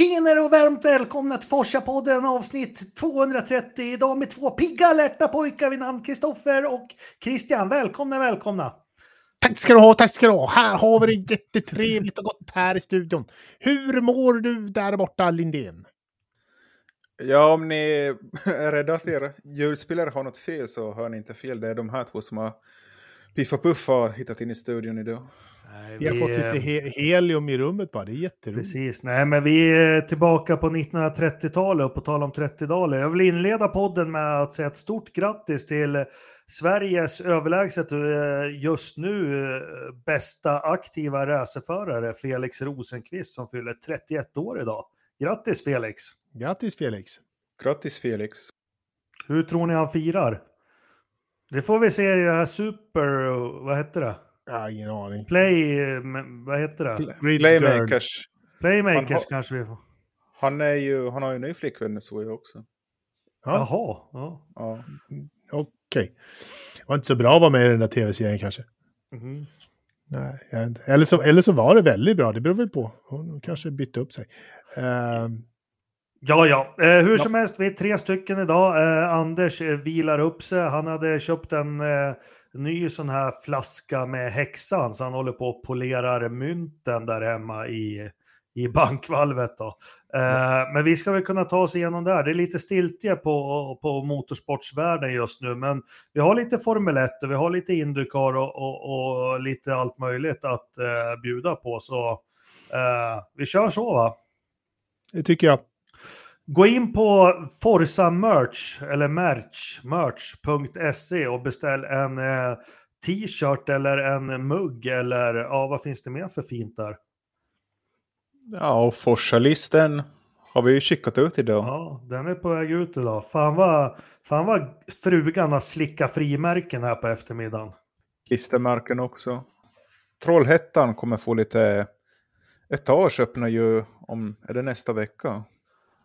Tjenare och varmt välkomna till Forsa-podden avsnitt 230. Idag med två pigga alerta pojkar vid namn Kristoffer och Christian. Välkomna, välkomna! Tack ska du ha, tack ska du ha. Här har vi det jättetrevligt och gott här i studion. Hur mår du där borta, Lindén? Ja, om ni är rädda att er ljudspelare har något fel så hör ni inte fel. Det är de här två som har Piffa Puff har hittat in i studion idag. Nej, vi, vi har fått lite he helium i rummet bara, det är jätteroligt. Precis, nej men vi är tillbaka på 1930-talet och på tal om 30-talet. Jag vill inleda podden med att säga ett stort grattis till Sveriges överlägset eh, just nu eh, bästa aktiva racerförare Felix Rosenqvist som fyller 31 år idag. Grattis Felix! Grattis Felix! Grattis Felix! Hur tror ni han firar? Det får vi se i det här Super, vad hette det? Ja, ingen aning. Play, vad heter det? Playmakers. Playmakers har, kanske vi får. Han, är ju, han har ju en ny flickvän så jag också. Ja. Jaha. Ja. ja. Okej. Okay. Var inte så bra att vara med i den där tv-serien kanske. Mm. Nej, eller så, eller så var det väldigt bra, det beror väl på. Hon kanske bytte upp sig. Uh, Ja, ja. Eh, hur ja. som helst, vi är tre stycken idag. Eh, Anders eh, vilar upp sig. Han hade köpt en eh, ny sån här flaska med häxan, så han håller på och polerar mynten där hemma i, i bankvalvet. Då. Eh, Men vi ska väl kunna ta oss igenom det här. Det är lite stiltje på, på motorsportsvärlden just nu, men vi har lite Formel 1 och vi har lite Indycar och, och, och lite allt möjligt att eh, bjuda på. Så eh, vi kör så va? Det tycker jag. Gå in på Forza Merch eller merch, merch.se och beställ en eh, t-shirt eller en mugg eller ja, vad finns det mer för fint där? Ja, och Forsa-listen har vi ju skickat ut idag. Ja, den är på väg ut idag. Fan vad, fan vad frugan har slickat frimärken här på eftermiddagen. Klistermärken också. Trollhättan kommer få lite... Etage öppnar ju om, är det nästa vecka?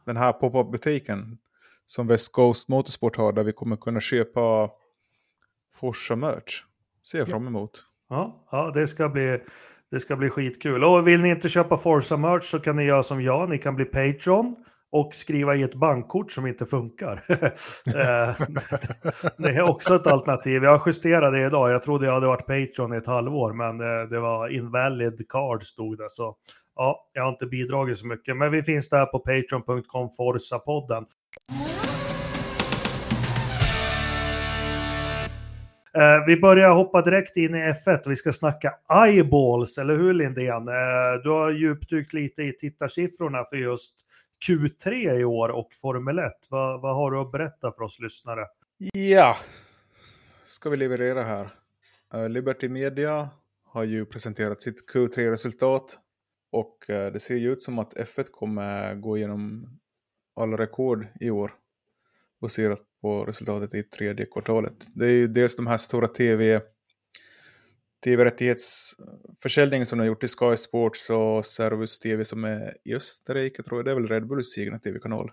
Den här pop-up-butiken som West Coast Motorsport har där vi kommer kunna köpa Forsa merch. Ser jag fram emot. Ja, ja det, ska bli, det ska bli skitkul. Och vill ni inte köpa Forsa merch så kan ni göra som jag. Ni kan bli Patreon och skriva i ett bankkort som inte funkar. Eh, det är också ett alternativ. Jag justerade det idag. Jag trodde jag hade varit Patreon i ett halvår, men eh, det var invalid card stod det. Så ja, jag har inte bidragit så mycket. Men vi finns där på patreon.com Forza-podden. Eh, vi börjar hoppa direkt in i F1 och vi ska snacka eyeballs, eller hur Lindén? Eh, du har djupdykt lite i tittarsiffrorna för just Q3 i år och Formel 1. Vad, vad har du att berätta för oss lyssnare? Ja, ska vi leverera här. Eh, Liberty Media har ju presenterat sitt Q3-resultat och eh, det ser ju ut som att F1 kommer gå igenom alla rekord i år baserat på resultatet i tredje kvartalet. Det är ju dels de här stora tv tv-rättighetsförsäljningen som de har gjort i Sky Sports och Servus TV som är i Österrike tror jag. Det är väl Red Bulls egna tv-kanal.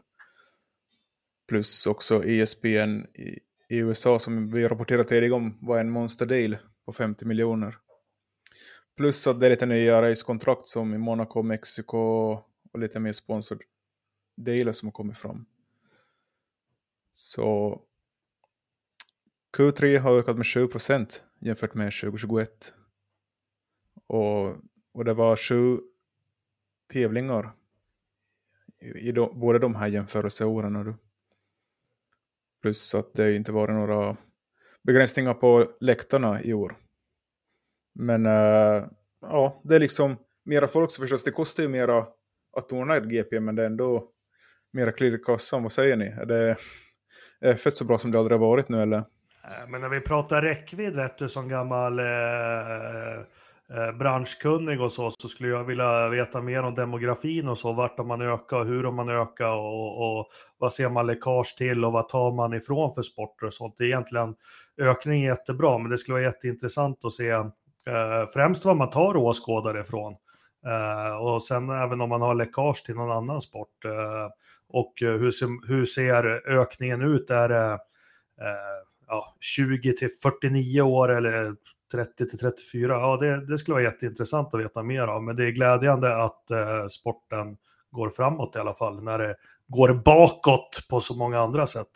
Plus också ESPN i, i USA som vi rapporterat tidigare om var en monster deal på 50 miljoner. Plus att det är lite nya racekontrakt som i Monaco, Mexiko och lite mer sponsor delar som har kommit fram. Så Q3 har ökat med 20 procent jämfört med 2021. Och, och det var sju tävlingar i, i de, båda de här jämförelseåren. Plus att det inte varit några begränsningar på läktarna i år. Men uh, ja, det är liksom mera folk så förstås. Det kostar ju mera att ordna ett GP men det är ändå mera klirr i kassan. Vad säger ni? Är det F1 så bra som det aldrig har varit nu eller? Eh, men när vi pratar räckvidd, vet du, som gammal eh, eh, eh, branschkunnig och så, så skulle jag vilja veta mer om demografin och så, vart har man ökat och hur har man ökat och, och vad ser man läckage till och vad tar man ifrån för sporter och sånt. Det är egentligen ökning är jättebra, men det skulle vara jätteintressant att se Eh, främst vad man tar åskådare ifrån. Eh, och sen även om man har läckage till någon annan sport. Eh, och hur ser, hur ser ökningen ut? Är det ja, 20 till 49 år eller 30 till 34. Ja, det, det skulle vara jätteintressant att veta mer av, men det är glädjande att eh, sporten går framåt i alla fall, när det går bakåt på så många andra sätt.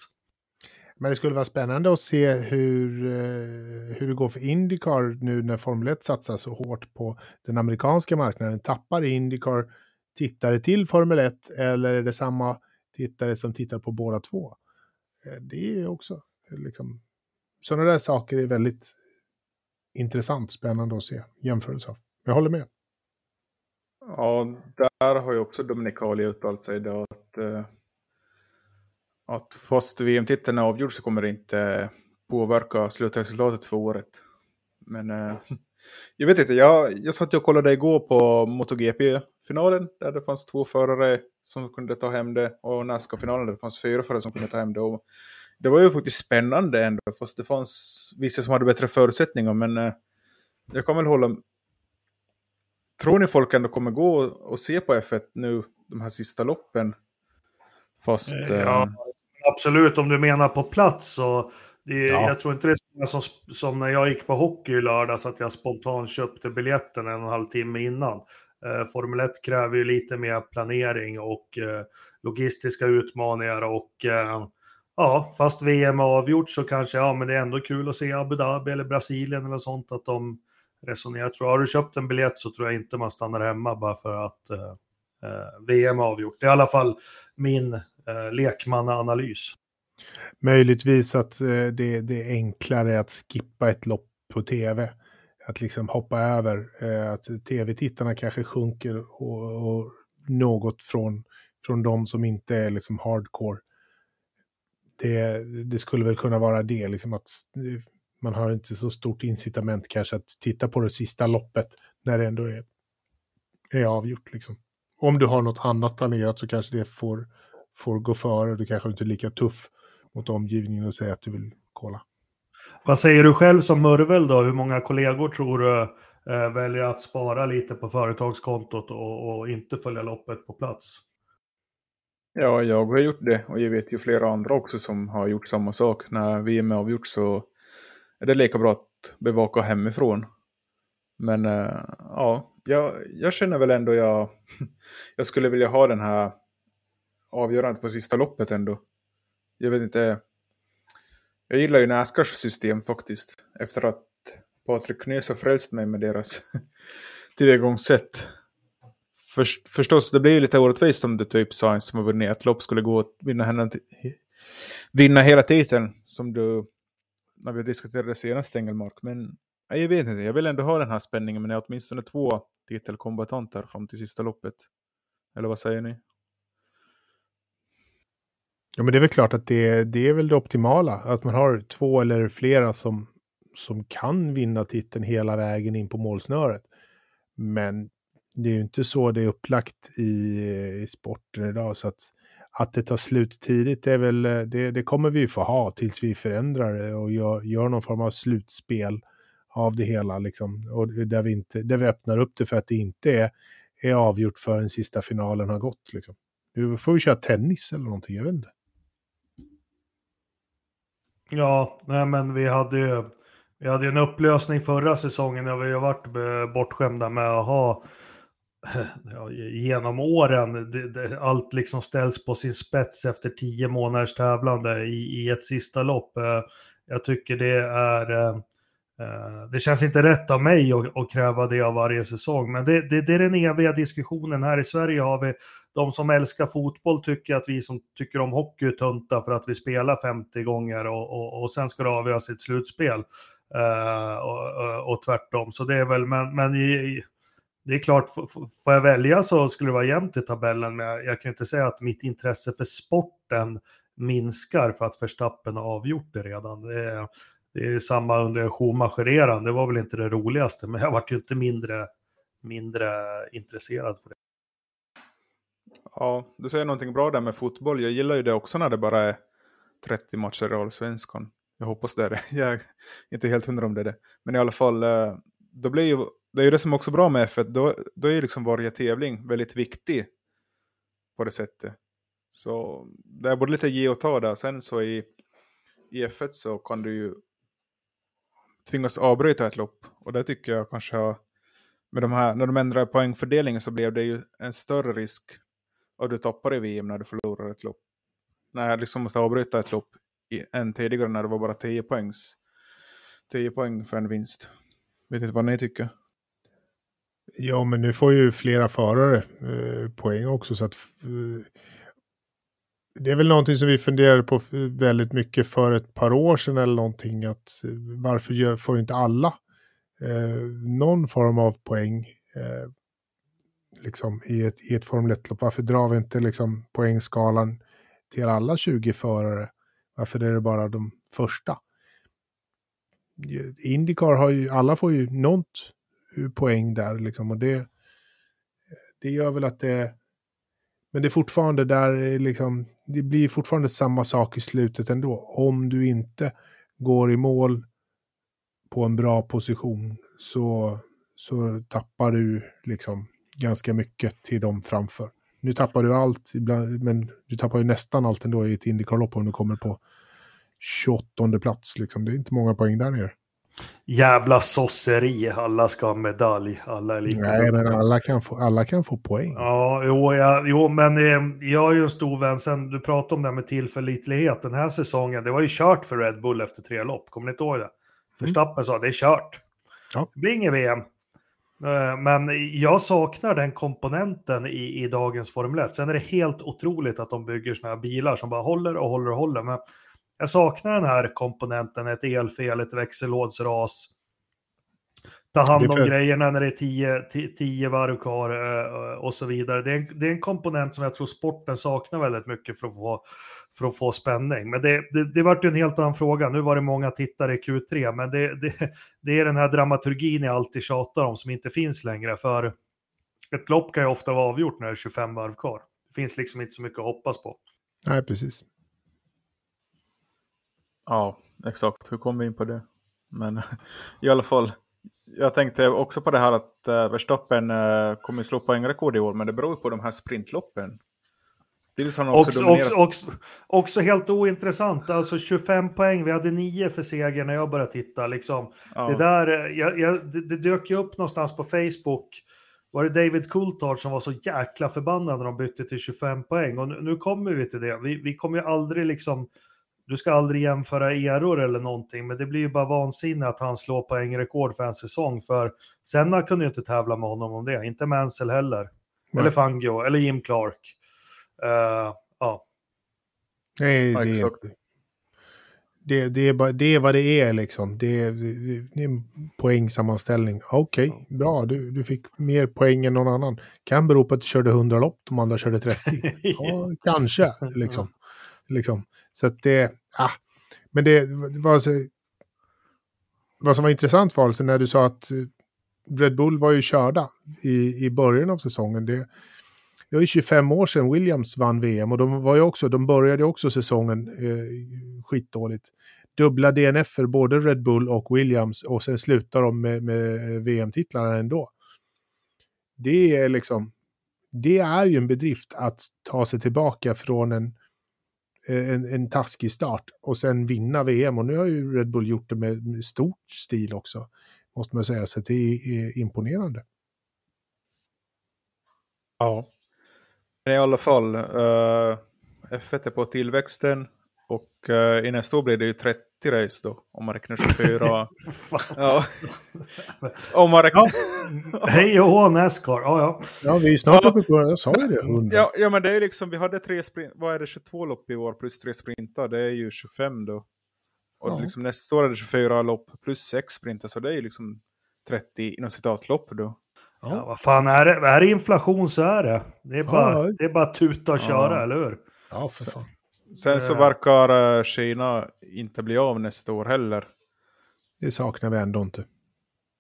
Men det skulle vara spännande att se hur, eh, hur det går för Indycar nu när Formel 1 satsar så hårt på den amerikanska marknaden. Tappar Indycar tittare till Formel 1 eller är det samma tittare som tittar på båda två? Eh, det är också eh, liksom, sådana där saker är väldigt intressant, spännande att se jämförelse av. Jag håller med. Ja, där har ju också Dominikali uttalat sig idag att, eh, att fast VM-titeln är avgjord så kommer det inte påverka slutresultatet för året. Men eh, jag vet inte, jag, jag satt och kollade igår på MotoGP-finalen där det fanns två förare som kunde ta hem det och Nascar-finalen där det fanns fyra förare som kunde ta hem det. Och det var ju faktiskt spännande ändå, fast det fanns vissa som hade bättre förutsättningar. Men eh, jag kan väl hålla... Tror ni folk ändå kommer gå och se på F1 nu, de här sista loppen? Fast... Eh, ja, eh... absolut, om du menar på plats så... Det, ja. Jag tror inte det är som, som när jag gick på hockey i lördags, att jag spontant köpte biljetten en och en halv timme innan. Eh, Formel 1 kräver ju lite mer planering och eh, logistiska utmaningar och eh, ja, fast VM är avgjort så kanske, ja, men det är ändå kul att se Abu Dhabi eller Brasilien eller sånt, att de resonerar. Tror, har du köpt en biljett så tror jag inte man stannar hemma bara för att eh, eh VM är avgjort. Det är i alla fall min eh, lekmannaanalys. Möjligtvis att eh, det, det, är enklare att skippa ett lopp på tv. Att liksom hoppa över. Eh, att tv-tittarna kanske sjunker och, och, något från, från de som inte är liksom hardcore det, det skulle väl kunna vara det, liksom att man har inte så stort incitament kanske att titta på det sista loppet när det ändå är, är avgjort. Liksom. Om du har något annat planerat så kanske det får, får gå före. Du kanske inte är lika tuff mot omgivningen och säga att du vill kolla. Vad säger du själv som Murvel då? Hur många kollegor tror du eh, väljer att spara lite på företagskontot och, och inte följa loppet på plats? Ja, jag har gjort det och jag vet ju flera andra också som har gjort samma sak. När VM är avgjort så är det lika bra att bevaka hemifrån. Men äh, ja, jag, jag, känner väl ändå jag, jag skulle vilja ha den här avgörandet på sista loppet ändå. Jag vet inte. Jag gillar ju Nascars system faktiskt. Efter att Patrik Knös har frälst mig med deras tillvägagångssätt. Först, förstås, det blir ju lite orättvist om det typ Science som har vunnit ett lopp skulle gå att vinna, henne, vinna hela titeln. Som du, när vi diskuterade senast Engelmark. Men jag vet inte, jag vill ändå ha den här spänningen. Men jag har åtminstone två titelkombatanter fram till sista loppet. Eller vad säger ni? Ja, men det är väl klart att det, det är väl det optimala. Att man har två eller flera som, som kan vinna titeln hela vägen in på målsnöret. Men det är ju inte så det är upplagt i, i sporten idag. Så att, att det tar slut tidigt är väl, det, det kommer vi få ha tills vi förändrar det och gör, gör någon form av slutspel av det hela. Liksom. Och där, vi inte, där vi öppnar upp det för att det inte är, är avgjort förrän sista finalen har gått. Liksom. Nu får vi köra tennis eller någonting, jag vet inte. Ja, nej men vi hade ju vi hade en upplösning förra säsongen när vi har varit eh, bortskämda med att ha ja, genom åren, det, det, allt liksom ställs på sin spets efter tio månaders tävlande i, i ett sista lopp. Eh, jag tycker det är... Eh, Eh, det känns inte rätt av mig att, kräva det av varje säsong, men det, det, det, är den eviga diskussionen. Här i Sverige har vi de som älskar fotboll tycker att vi som tycker om hockey är tunta för att vi spelar 50 gånger och, och, och sen ska det avgöras i ett slutspel. Uh, och, och, och, tvärtom. Så det är väl, men, men i, det är klart, får jag välja så skulle det vara jämnt i tabellen, men jag kan inte säga att mitt intresse för sporten minskar för att Verstappen har avgjort det redan. Det är, det är samma under Schumacher-eran, det var väl inte det roligaste, men jag vart ju inte mindre, mindre intresserad för det. Ja, du säger någonting bra där med fotboll. Jag gillar ju det också när det bara är 30 matcher i Allsvenskan. Jag hoppas det är det. Jag är inte helt hundra om det är det. Men i alla fall, eh, då blir ju det är ju det som också är bra med F1, då, då är liksom varje tävling väldigt viktig på det sättet. Så det är både lite ge och ta där. Sen så i, i F1 så kan du ju tvingas avbryta ett lopp. Och det tycker jag kanske har, med de här, när de ändrade poängfördelningen så blev det ju en större risk att du toppar i VM när du förlorar ett lopp. När jag liksom måste avbryta ett lopp än tidigare när det var bara 10 poängs. 10 poäng för en vinst. Vet inte vad ni tycker? Ja, men nu får ju flera förare eh, poäng också. Så att, eh, det är väl någonting som vi funderade på väldigt mycket för ett par år sedan eller någonting. Att, eh, varför gör, får inte alla eh, någon form av poäng eh, liksom, i ett, i ett Formel 1-lopp? Varför drar vi inte liksom, poängskalan till alla 20 förare? Varför är det bara de första? Indycar har ju, alla får ju något eh, poäng där liksom och det, eh, det gör väl att det, men det är fortfarande där liksom, det blir fortfarande samma sak i slutet ändå. Om du inte går i mål på en bra position så, så tappar du liksom ganska mycket till dem framför. Nu tappar du allt, men du tappar ju nästan allt ändå i ett Indycar-lopp om du kommer på 28 plats. Liksom. Det är inte många poäng där nere. Jävla sosseri, alla ska ha medalj, alla är lika Nej, men alla kan, få, alla kan få poäng. Ja, jo, ja, jo men eh, jag är ju en stor vän, sen du pratade om det här med tillförlitlighet, den här säsongen, det var ju kört för Red Bull efter tre lopp, kommer ni inte ihåg det? Förstappen mm. sa det är kört. Ja. Det blir inget VM. Eh, men jag saknar den komponenten i, i dagens Formel 1. Sen är det helt otroligt att de bygger sådana här bilar som bara håller och håller och håller. Men jag saknar den här komponenten, ett elfel, ett växellådsras. Ta hand om för... grejerna när det är tio, tio varv kvar eh, och så vidare. Det är, en, det är, en, komponent som jag tror sporten saknar väldigt mycket för att få, för att få spänning. Men det, det, det vart ju en helt annan fråga. Nu var det många tittare i Q3, men det, det, det är den här dramaturgin jag alltid tjatar om som inte finns längre. För ett lopp kan ju ofta vara avgjort när det är 25 varv kvar. Det finns liksom inte så mycket att hoppas på. Nej, precis. Ja, exakt. Hur kom vi in på det? Men i alla fall, jag tänkte också på det här att uh, Verstappen uh, kommer slå poängrekord i år, men det beror på de här sprintloppen. Också, också, också, också, också, helt ointressant, alltså 25 poäng, vi hade 9 för seger när jag började titta. Liksom. Ja. Det, där, eh, jag, jag, det, det, dök ju upp någonstans på Facebook, var det David Coulthard som var så jäkla förbannad när de bytte till 25 poäng. Och nu, nu kommer vi till det, vi, vi kommer ju aldrig liksom du ska aldrig jämföra eror eller någonting, men det blir ju bara vansinne att han slår poängrekord för en säsong, för Senna kunde ju inte tävla med honom om det, inte Mansell heller, Nej. eller Fangio, eller Jim Clark. Uh, ja. Nej, det, är, det, det, är bara, det är vad det är liksom. Det är, det är en poängsammanställning. Okej, okay, bra, du, du fick mer poäng än någon annan. Kan bero på att du körde 100 lopp, de andra körde 30. ja, kanske, liksom. liksom. Så att det, ah, men det var så, vad som var intressant var alltså när du sa att eh, Red Bull var ju körda i, i början av säsongen. Det, det var ju 25 år sedan Williams vann VM och de, var ju också, de började också säsongen eh, skitdåligt. Dubbla DNF för både Red Bull och Williams och sen slutar de med, med VM-titlarna ändå. Det är liksom, det är ju en bedrift att ta sig tillbaka från en Eh, en, en taskig start och sen vinna VM. Och nu har ju Red Bull gjort det med, med stort stil också, måste man säga. Så det är, är imponerande. Ja. Men i alla fall, eh, uh, F1 är på tillväxten och uh, i nästa år blir det ju 30 race då, om man räknar 24. ja. om man räknar... Ja. Hej och hå Nascar, ja ja. Ja, vi är snart uppe på, jag sa ju det, Ja, ja, men det är liksom, vi hade tre sprint, vad är det, 22 lopp i år plus tre sprintar, det är ju 25 då. Och ja. liksom, nästa år är det 24 lopp plus sex sprintar, så det är ju liksom 30 inom citatlopp då. Ja. ja, vad fan är det? Är det inflation så är det. Det är bara, ja. det är bara tuta och köra, eller hur? Ja, för fan. Sen så verkar eh, Kina inte bli av nästa år heller. Det saknar vi ändå inte.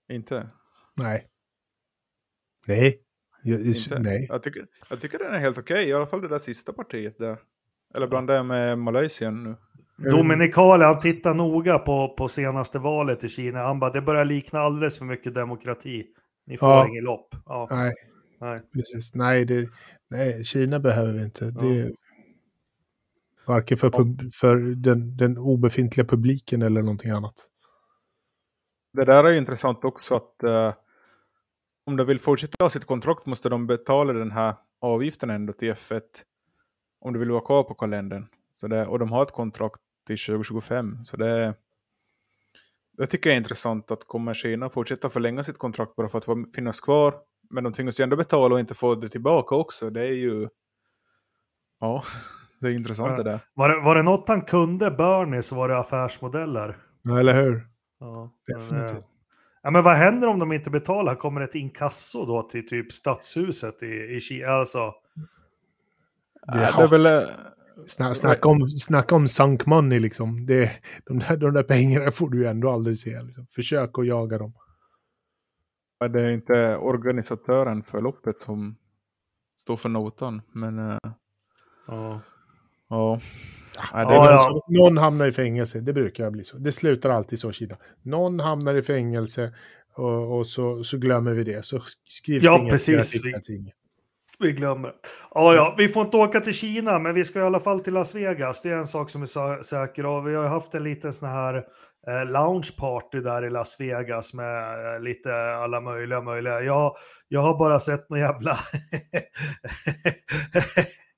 Inte? Nej. Nej. Jag, inte. nej. Jag, tycker, jag tycker den är helt okej, okay. i alla fall det där sista partiet där. Eller bland det med Malaysia nu. Dominikale, han tittar noga på, på senaste valet i Kina. Han bara, det börjar likna alldeles för mycket demokrati. Ni får ja. inget lopp. Ja. Nej. nej, precis. Nej, det, nej, Kina behöver vi inte. Ja. Det, Varken för, pub, för den, den obefintliga publiken eller någonting annat. Det där är intressant också att uh, om de vill fortsätta ha sitt kontrakt måste de betala den här avgiften ändå till F1 om du vill vara kvar på kalendern. Så det, och de har ett kontrakt till 2025. Så det, det tycker jag är intressant att kommer Kina fortsätta förlänga sitt kontrakt bara för att finnas kvar. Men de tvingas ju ändå betala och inte få det tillbaka också. Det är ju... Ja, det är intressant Ja. det där. Var det, var det något han kunde, Bernie, så var det affärsmodeller. Ja, eller hur? Ja, men, Definitivt. eh, ja, men vad händer om de inte betalar? Kommer ett inkasso då till typ stadshuset i, i Kina? Alltså, Det Det, har- är väl... eh, Sna, snacka, om, snacka om sunk money liksom. Det, de, där, de där pengarna får du ju ändå aldrig se. Liksom. Försök att jaga dem. Det är inte organisatören för loppet som står för notan. Men eh, ja. Ja. Nej, Det är Ja, någon, ja. som, någon hamnar i fängelse, det brukar bli så. Det slutar alltid så, Kina. Någon hamnar i fängelse och, och så, så glömmer vi det. Så skrivs Ja, precis. inget. Vi glömmer. Ja, ja, vi får inte åka till Kina, men vi ska i alla fall till Las Vegas. Det är en sak som är säker. Och vi har haft en liten sån här eh, loungeparty där i Las Vegas med eh, lite alla möjliga möjliga. Jag, jag har bara sett någon jävla...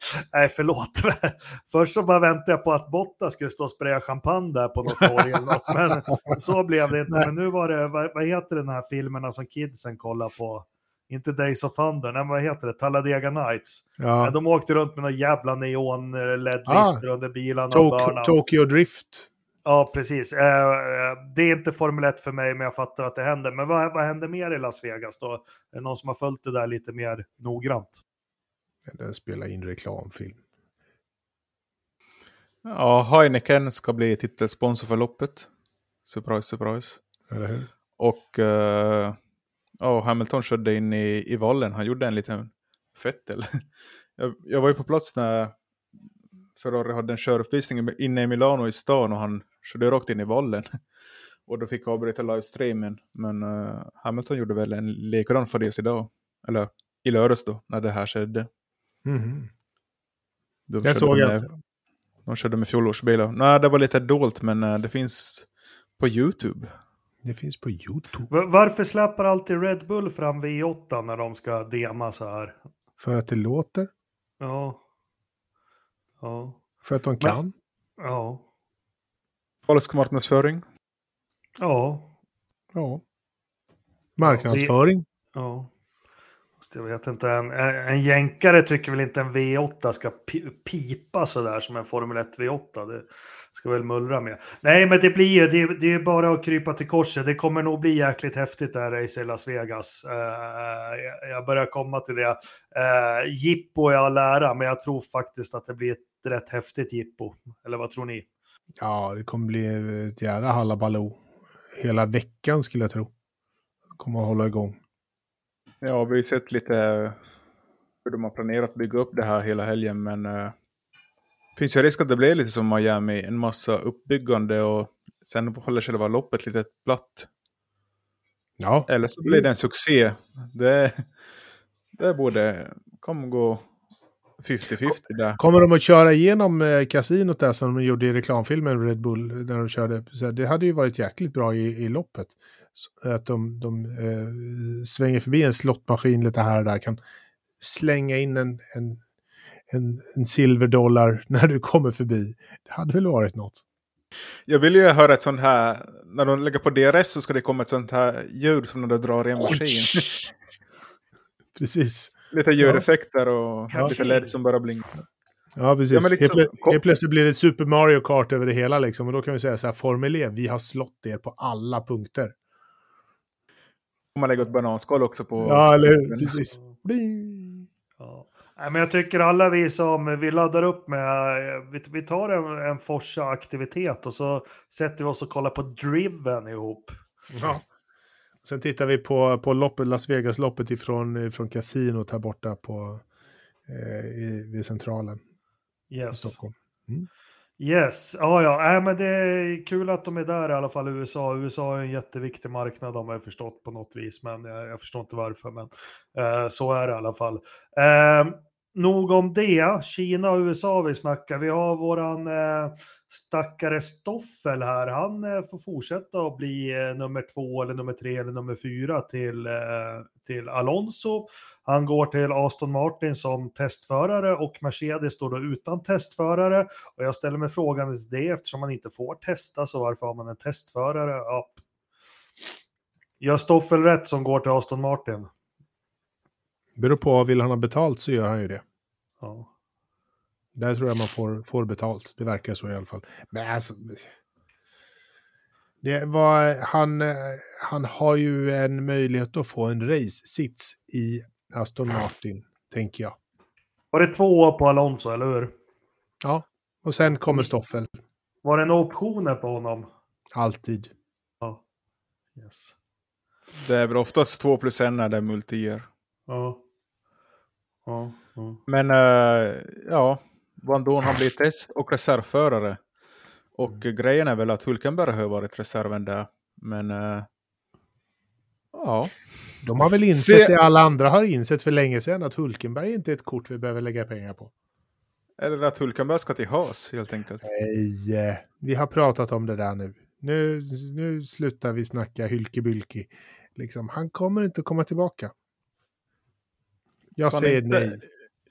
Nej, förlåt. Först så bara väntade jag på att Botta skulle stå och spraya champagne där på något torg eller något, men så blev det inte. Men nu var det, vad, vad heter den här filmerna som kidsen kollar på? Inte Days of Thunder, nej men vad heter det? Talladega Nights. Ja. Ja. De åkte runt med några jävla neon eh, LED-lister under bilarna. Tok-. Tokyo Drift. Ja, precis. Eh, eh, det är inte Formel 1 för mig, men jag fattar att det händer. Men vad, vad händer mer i Las Vegas då? Är det någon som har följt det där lite mer noggrant? Den spelar in reklamfilm. Ja, Heineken ska bli titelsponsor för loppet. Surprise, surprise. Eller hur? Och eh, ja, Hamilton körde in i, i vallen. Han gjorde en liten fettel. jag, jag var ju på plats när Ferrari hade en köruppvisning inne i Milano i stan och han körde rakt in i vallen. och då fick jag avbryta livestreamen. Men eh, Hamilton gjorde väl en likadan fadäs idag. Eller i lördags då, när det här skedde. Mhm. De Jag såg med, inte. De körde med fjolårsbilar. Nej, det var lite dolt, men eh, det finns på YouTube. Det finns på YouTube. Va- Varför släpper alltid Red Bull fram V8 när de ska dema så här? För att det låter. Ja. Ja. För att de kan. Ja. Falsk marknadsföring. Ja. Ja. Marknadsföring. Ja. Fast Jag vet inte, en, en jänkare tycker väl inte en V8 ska pipa sådär som en Formel 1 V8. Det ska väl mullra med. Nej, men det blir ju, det, det är ju bara att krypa till korset. Det kommer nog bli jäkligt häftigt det här race i Las Vegas. Uh, jag- börjar komma till det. Uh, jippo i all ära, men jag tror faktiskt att det blir ett rätt häftigt jippo. Eller vad tror ni? Ja, det kommer bli ett jävla hallabaloo. Hela veckan skulle jag tro. Kommer att hålla igång. Ja, vi har ju sett lite hur de har planerat att bygga upp det här hela helgen, men uh, finns ju risk att det blir lite som Miami, en massa uppbyggande och sen håller själva loppet lite platt. Ja, Eller så blir det en succé. Det, det borde, kommer gå 50-50 där. Kommer de att köra igenom eh, kasinot där som de gjorde i reklamfilmen Red Bull? När de körde, det hade ju varit jäkligt bra i, i loppet. Att de, de eh, svänger förbi en slottmaskin lite här och där. Kan slänga in en, en, en, en silverdollar när du kommer förbi. Det hade väl varit något. Jag vill ju höra ett sånt här, när de lägger på DRS så ska det komma ett sånt här ljud som när du drar i en maskin. Precis. Lite ljudeffekter och Ja. lite LED som bara blinkar. Ja, precis. Ja, men liksom- helt, plö- helt plötsligt blir det Super Mario Kart över det hela liksom. Och då kan vi säga så här, Formel E, vi har slått er på alla punkter. Om man lägger ett bananskal också på... Ja, eller hur? Precis. Ja. Nej, men jag tycker alla vi som vi laddar upp med, vi, vi tar en, en Forsa-aktivitet och så sätter vi oss och kollar på Driven ihop. Ja. Sen tittar vi på, på loppet, Las Vegas-loppet ifrån, ifrån kasinot här borta på, eh, i, vid centralen i Yes. Stockholm. Yes, ja, ja, Äh, men det är kul att de är där i alla fall USA. USA är en jätteviktig marknad har man ju förstått på något vis, men jag, jag förstår inte varför. Men eh, så är det i alla fall. Eh, nog om det. Kina och USA vi snackar. Vi har våran eh, stackare Stoffel här. Han eh, får fortsätta att bli eh, nummer två eller nummer tre eller nummer fyra till, eh, till Alonso. Han går till Aston Martin som testförare och Mercedes står då utan testförare. Och jag ställer mig frågan till det eftersom man inte får testa så varför har man en testförare? Ja. Gör Stoffel rätt som går till Aston Martin? Beror på, vill han ha betalt så gör han ju det. Ja. Där tror jag man får, får betalt. Det verkar så i alla fall. Men alltså... Det var, han, han har ju en möjlighet att få en race-sits i Aston Martin, tänker jag. Var det två år på Alonso, eller hur? Ja, och sen kommer Stoffel. Var det några optioner på honom? Alltid. Ja. Yes. Det är väl oftast två plus en när det är multier. Ja. Ja. Men uh, ja, Van Dorn har blivit test och reservförare. Och Mm. grejen är väl att Hulkenberg har varit reserven där. Men uh, ja, De har väl insett Se- det alla andra har insett för länge sedan, att Hulkenberg inte är ett kort vi behöver lägga pengar på. eller att Hulkenberg ska till Haas helt enkelt. Nej, eh, vi har pratat om det där nu. Nu, nu slutar vi snacka hylkebylki. Liksom, han kommer inte komma tillbaka. Jag Fan, säger inte- nej.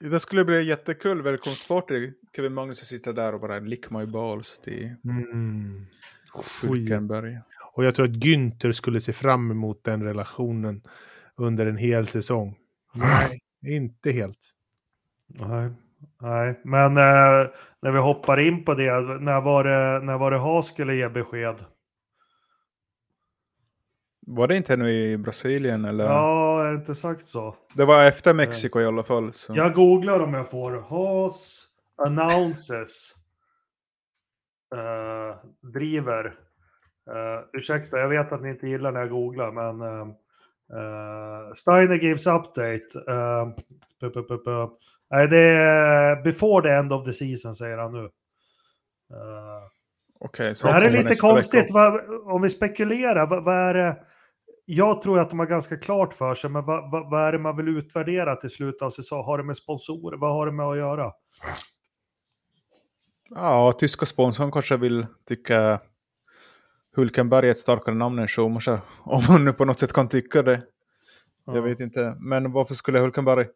Det skulle bli jättekul välkomstparty. Kevin Magnusson sitter där och bara lick my balls till Mm. Och jag tror att Günther skulle se fram emot den relationen under en hel säsong. Nej, inte helt. Nej. Nej, men eh, när vi hoppar in på det, när var det, när var det Haas skulle ge besked? Var det inte nu i Brasilien eller? Ja, det inte sagt så? Det var efter Mexiko i alla fall. Så. Jag googlar om jag får. Haas announces. eh, driver. Uh, ursäkta, jag vet att ni inte gillar när jag googlar, men uh, uh, Steiner gives update. Uh, pu, pu, pu. Nej, det är before the end of the season, säger han nu. Uh, Okej, så det här är lite konstigt. Vad, om vi spekulerar, vad, vad är det? Jag tror att de har ganska klart för sig, men vad, vad, vad är det man vill utvärdera till slutet av säsongen? Har det med sponsorer? Vad har det med att göra? Ja, tyska sponsorn kanske vill tycka Hulkenberg är ett starkare namn än Schumacher. Om man nu på något sätt kan tycka det. Ja. Jag vet inte. Men varför skulle Hulkenberg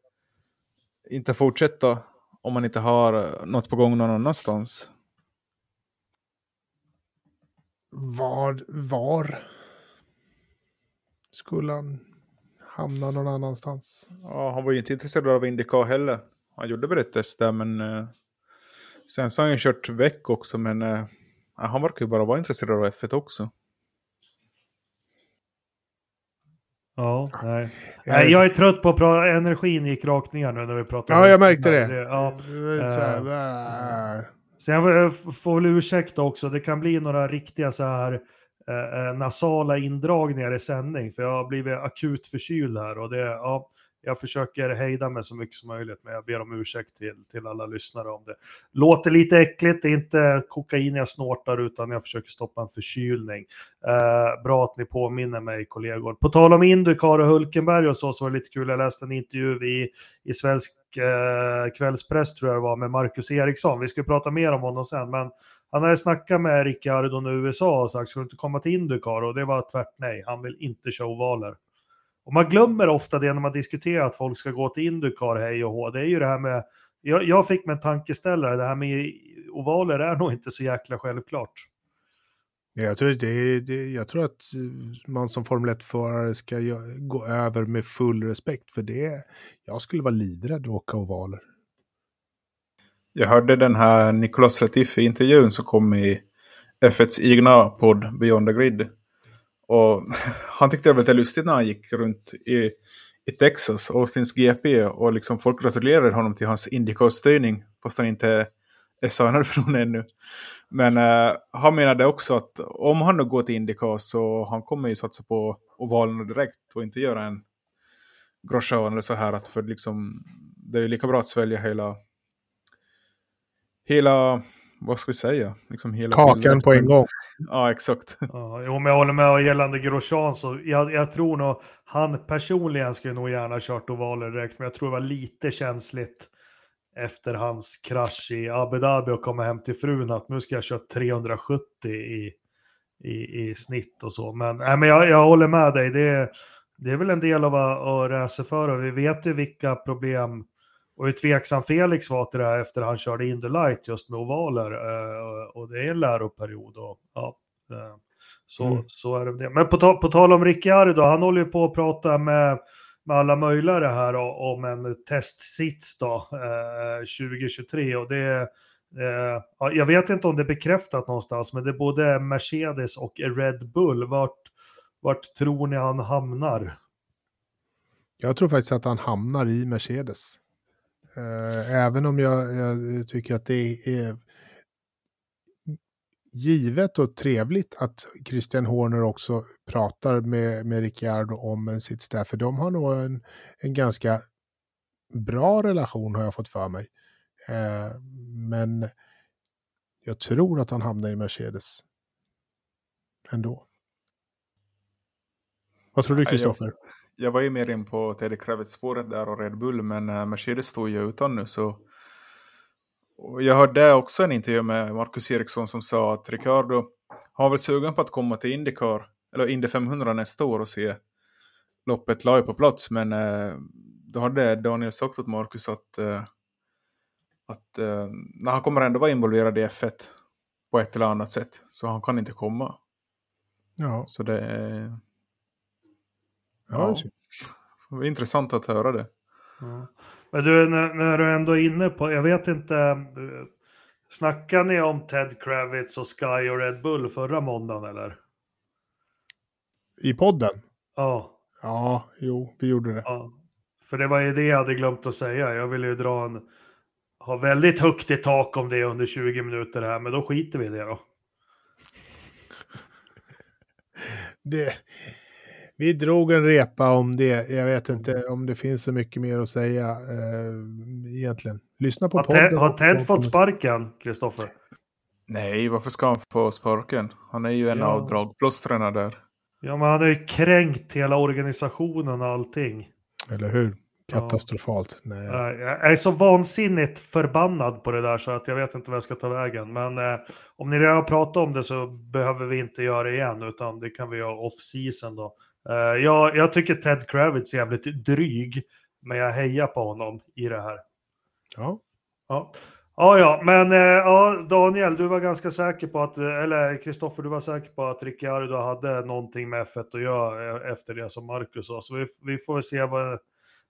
inte fortsätta om man inte har något på gång någon annanstans? Var, var skulle han hamna någon annanstans? Ja, han var ju inte intresserad av Indycar heller. Han gjorde väl ett test där, men eh, sen så har han ju kört väck också, men eh, ja, han verkar ju bara vara intresserad av F1 också. Ja, nej. Jag- nej. Jag är trött på att prata. Energin gick rakt ner nu när vi pratade. Ja, jag märkte det. ja. var så här, äh. Så jag får väl ursäkta också. Det kan bli några riktiga så här Eh, eh, nasala indragningar i sändning. För jag har blivit akut förkyld här. Och det, ja, jag försöker hejda mig så mycket som möjligt. Men jag ber om ursäkt till, till alla lyssnare om det. Låter lite äckligt. Det är inte kokain jag snortar utan jag försöker stoppa en förkylning. Eh, bra att ni påminner mig kollegor. På tal om Indycar och Hulkenberg och så, så var det lite kul. Jag läste en intervju i, i svensk eh, kvällspress tror jag det var med Marcus Eriksson. Vi ska prata mer om honom sen, men han har snackat med Ricciardo i USA och sagt ska du inte komma till Indycar och det var tvärt nej. Han vill inte köra ovaler. Och man glömmer ofta det när man diskuterar att folk ska gå till Indycar hej och hå. Det är ju det här med, jag, jag fick mig en tankeställare, det här med ovaler är nog inte så jäkla självklart. Jag tror, det, det, jag tror att man som Formel 1-förare ska gå över med full respekt för det. Jag skulle vara livrädd att åka ovaler. Jag hörde den här Nicolas Latifi-intervjun som kom i F1s egna podd Beyond the Grid. Och han tyckte det var lite lustigt när han gick runt i, i Texas, Austins GP, och liksom folk gratulerade honom till hans Indycar-styrning, fast han inte är signad någon ännu. Men eh, han menade också att om han nu går till Indycar så han kommer ju satsa på ovalerna direkt och inte göra en Grosjean eller så här. Att för liksom, det är ju lika bra att svälja hela hela, vad ska vi säga? Liksom hela Kakan pillret. på en gång. Ja, exakt. Ja, jo, men jag håller med och gällande Grosjean så jag, jag tror nog han personligen skulle nog gärna kört ovaler direkt, men jag tror det var lite känsligt efter hans krasch i Abu Dhabi och komma hem till frun att nu ska jag köra 370 i, i, i snitt och så. Men, äh, men jag, jag håller med dig, det är, det är väl en del av att, att racerföra. Vi vet ju vilka problem och hur tveksam Felix var till det här efter han körde Indy Light just med ovaler. Eh, och det är en läroperiod. Och, ja, eh, så, mm. så är det. Men på, på tal om Ricciardo, han håller ju på att prata med, med alla möjliga det här om en testsits då, eh, 2023. Och det eh, jag vet inte om det är bekräftat någonstans, men det är både Mercedes och Red Bull. Vart, vart tror ni han hamnar? Jag tror faktiskt att han hamnar i Mercedes. Eh, även om jag, jag, tycker att det är givet och trevligt att Christian Horner också pratar med, med Ricciardo om sitt staff. För de har nog en, en ganska bra relation har jag fått för mig. Eh, men jag tror att han hamnar i Mercedes ändå. Vad tror du Kristoffer? Jag var ju mer in på Teddy Kravitz-spåret där och Red Bull, men uh, Mercedes står ju utan nu så... Och jag hörde också en intervju med Marcus Eriksson som sa att Ricardo har väl sugen på att komma till Indycar, eller Indy 500 nästa år och se loppet live på plats, men uh, då hade Daniel sagt åt Marcus att, uh, att när han kommer ändå vara involverad i F1 på ett eller annat sätt, så han kan inte komma. Ja. Så det är Ja, det var intressant att höra det. Ja. Men du, när, när, du ändå är inne på, jag vet inte, eh, snackade ni om Ted Kravitz och Sky och Red Bull förra måndagen eller? I podden? Ja. Ja, jo, vi gjorde det. Ja. För det var ju det jag hade glömt att säga. Jag ville ju dra en, ha väldigt högt i tak om det under 20 minuter här, men då skiter vi i det då. det, vi drog en repa om det. Jag vet inte om det finns så mycket mer att säga eh, egentligen. Lyssna på har podden. Ted, har Ted fått sparken, Kristoffer? Nej, varför ska han få sparken? Han är ju en ja. av dragplåstrarna där. Ja, men han har ju kränkt hela organisationen och allting. Eller hur? Katastrofalt. Ja. Nej. Jag är så vansinnigt förbannad på det där så att jag vet inte vad jag ska ta vägen. Men eh, om ni redan har pratat om det så behöver vi inte göra det igen, utan det kan vi göra off-season då. Uh, jag, jag tycker Ted Kravitz är jävligt dryg, men jag hejar på honom i det här. Ja. Ja, ja, ja men uh, ja, Daniel, du var ganska säker på att, eller Kristoffer, du var säker på att Ricciardo hade någonting med F1 att göra eh, efter det som Marcus sa, så vi, vi får se vad,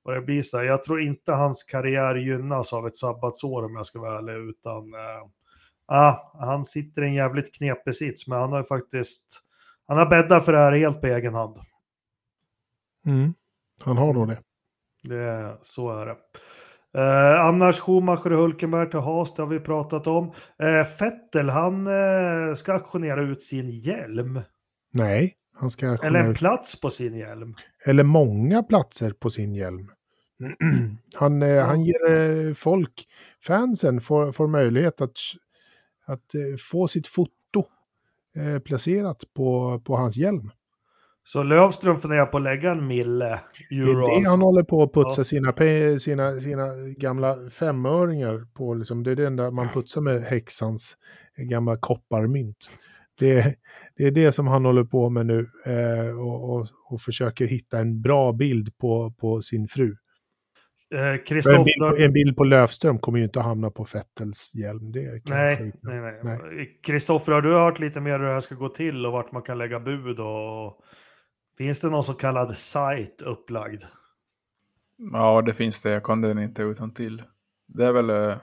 vad det blir. Så Jag tror inte hans karriär gynnas av ett sabbatsår om jag ska vara ärlig, utan uh, ah, han sitter i en jävligt knepig sits, men han har faktiskt han har bäddat för det här helt på egen hand. Mm. Han har nog det. det så är det. Eh, annars Schumacher och Hulkenberg till Haas, det har vi pratat om. Eh, Fettel, han eh, ska auktionera ut sin hjälm. Nej, han ska Eller en plats på sin hjälm. Eller många platser på sin hjälm. han, eh, han ger eh, folk, fansen, får, får möjlighet att, att eh, få sitt foto placerat på, på hans hjälm. Så Lövström funderar på att lägga en mille euro. Det är det alltså. han håller på att putsa ja. sina, sina, sina gamla femöringar på. Liksom. Det är det enda man putsar med häxans gamla kopparmynt. Det, det är det som han håller på med nu eh, och, och, och, försöker hitta en bra bild på, på sin fru. Eh, en, bild, en bild på Lövström kommer ju inte att hamna på Fettels hjälm. Det nej, nej, nej. Kristoffer, har du hört lite mer hur det här ska gå till och vart man kan lägga bud och Finns det någon så kallad sajt upplagd? Ja, det finns det. Jag kan den inte utan till. Det är väl uh,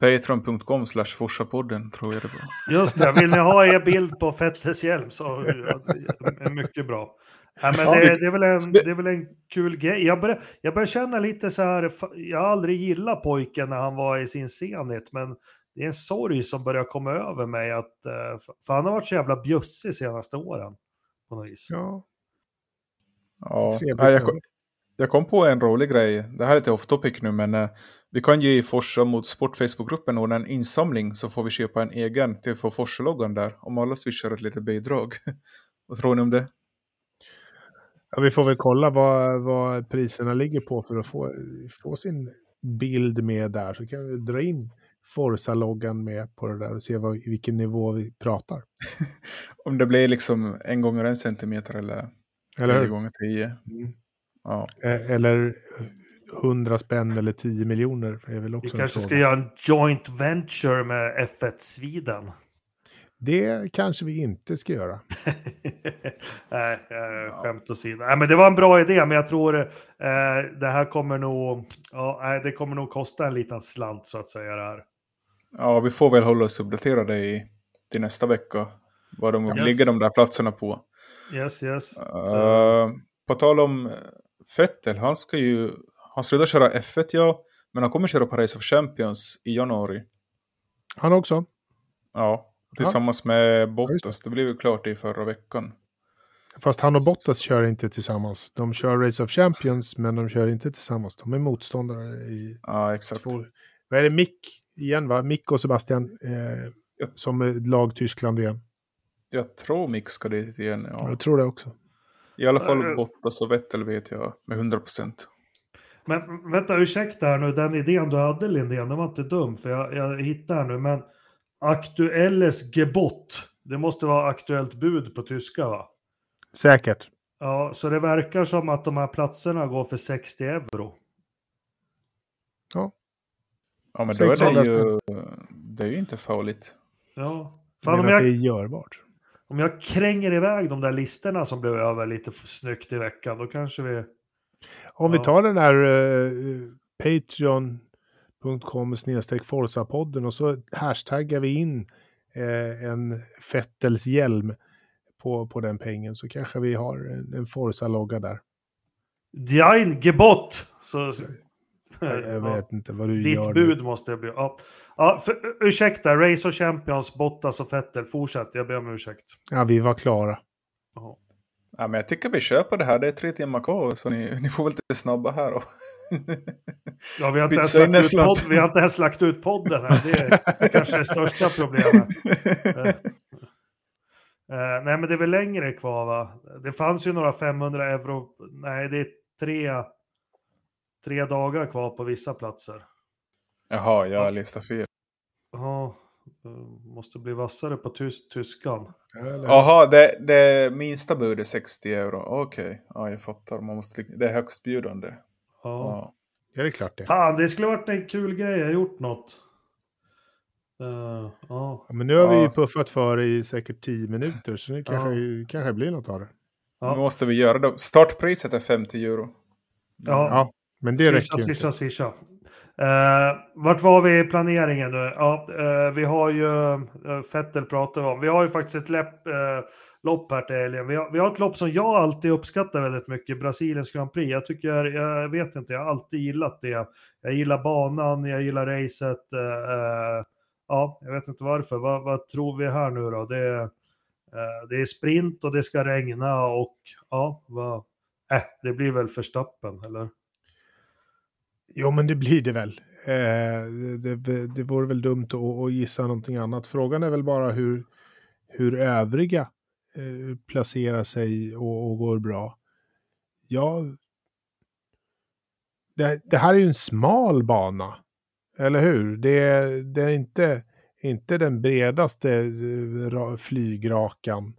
patreon.com slash forsapodden tror jag det var. Just det, vill ni ha er bild på Fettes hjälm så är mycket bra. Ja, men det, det, är väl en, det är väl en kul grej. Jag börjar, jag börjar känna lite så här, jag har aldrig gillat pojken när han var i sin senhet, men det är en sorg som börjar komma över mig att, eh, för han har varit så jävla bjussig senaste åren. På något vis. Ja, Ja, jag, kom, jag kom på en rolig grej. Det här är lite off topic nu, men uh, vi kan ju i Forsa mot Sport Facebookgruppen ordna en insamling så får vi köpa en egen till för Forsa-loggan där. Om alla swishar ett litet bidrag. vad tror ni om det? Ja, vi får väl kolla vad, vad priserna ligger på för att få, få sin bild med där så kan vi dra in Forza-loggan med på det där och se vad, vilken nivå vi pratar. Om det blir liksom en gånger en centimeter eller, Eller hur? gånger tio. Mm. Ja. Eller 100 spänn eller 10 miljoner. Är väl Vi också en kanske ska göra en joint venture med F1 Sweden. Det kanske vi inte ska göra. Nej, eh, skämt åsido. Nej, men det var en bra idé, men jag tror eh, det här kommer nog, ja, det kommer nog kosta en liten slant så att säga det här. ja, vi får väl hålla oss uppdaterade i, till nästa vecka. Vad de Yes. ligger de där platserna på. Yes, yes. Eh, på tal om Fettel, han ska ju... Han slutar köra F1 ja, men han kommer köra på Race of Champions i januari. Han också. Ja, tillsammans med Bottas. Det blev ju klart i förra veckan. Fast han och Bottas kör inte tillsammans. De kör Race of Champions, men de kör inte tillsammans. De är motståndare i Ja, exakt. två... Vad är det? Mick igen, va? Mick och Sebastian eh, Ja. som är lag Tyskland igen. Jag tror Mick ska dit igen. Ja. Jag tror det också. I alla Eh, fall Bottas och Vettel vet jag med 100 procent. Men vänta, ursäkta här nu, den idén du hade Lindén, den var inte dum, för jag, jag hittar här nu, men aktuelles Gebot, det måste vara aktuellt bud på tyska va? Säkert. Ja, så det verkar som att de här platserna går för 60 euro. Ja, men då är 600 det ju... Det är ju inte farligt. Ja. Men Fan, om att jag, det är görbart. Om jag kränger iväg de där listorna som blev över lite snyggt i veckan, då kanske vi... Om vi Ja. tar den här uh, patreon.com snedstreck Forza-podden och så hashtaggar vi in eh, en Fettels hjälm på, på den pengen så kanske vi har en, en Forza-logga där. Dein Gebot! Så, Jag, jag Ja. vet inte vad du Ditt gör bud nu. måste det bli. Ja. Ja, för, ursäkta, Race och Champions, Bottas och Vettel. Fortsätt, jag ber om ursäkt. Ja, vi var klara. Ja, men jag tycker vi kör på det här. Det är tre timmar kvar, så ni, ni får väl lite snabba här. Och... Ja, vi har, inte ens lagt ut vi har inte ens lagt ut podden här. Det är kanske det största problemet. Eh, nej, men det är väl längre kvar va? Det fanns ju några 500 euro. Nej, det är tre, tre dagar kvar på vissa platser. Jaha, jag listar fel. Ja, eh, måste bli vassare på tys tyskan. Jaha, det, det minsta budet är 60 euro. Okej, ja, jag fattar. Man måste, det är högstbjudande. Ja. Ja. Ja, det är klart det. Fan, det skulle varit en kul grej. Jag har gjort något. Eh, ja. Ja, men nu har vi ju Ja. puffat för i säkert tio minuter så nu kanske, kanske blir något av det. Ja. Nu måste vi göra det. Startpriset är 50 euro. Ja. Men det swisha, räcker ju swisha, inte. swisha. Uh, vart var vi i planeringen nu? Ja, eh, vi har ju, uh, Fettel pratar om, vi har ju faktiskt ett läpp, eh, lopp här till helgen. Vi har, vi har ett lopp som jag alltid uppskattar väldigt mycket, Brasiliens Grand Prix. Jag tycker, jag vet inte, jag har alltid gillat det. Jag gillar banan, jag gillar racet. eh, eh, ja, jag vet inte varför. Vad, vad tror vi här nu då? Det, är, eh, det är sprint och det ska regna och ja, äh, det blir väl Verstappen, eller? Jo, men det blir det väl. Eh, det, det, det vore väl dumt att, att gissa någonting annat. Frågan är väl bara hur, hur övriga eh, placerar sig och, och går bra. Ja, det, det här är ju en smal bana. Eller hur? Det, är- det är inte, inte den bredaste eh, flygrakan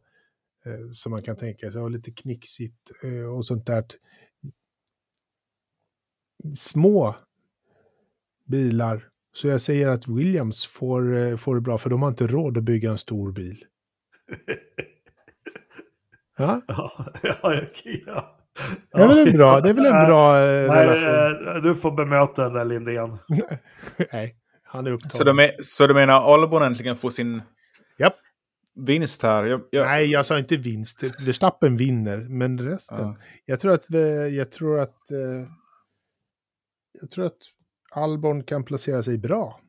eh, som man kan tänka sig. Och lite knixigt eh, och sånt där. Små bilar. Så jag säger att Williams får, eh, får det bra, för de har inte råd att bygga en stor bil. Ja, Ja, ja, ja, det är väl en bra, det är väl en bra eh, Nej, relation. eh, du får bemöta den där Lindén. Nej, han är upptagen. Så du, me- så du menar Albon äntligen får sin Japp. vinst här? Jag, jag, Nej, jag sa inte vinst. Verstappen vinner, men resten. Ja. Jag tror att, jag tror att, jag tror att Albon kan placera sig bra.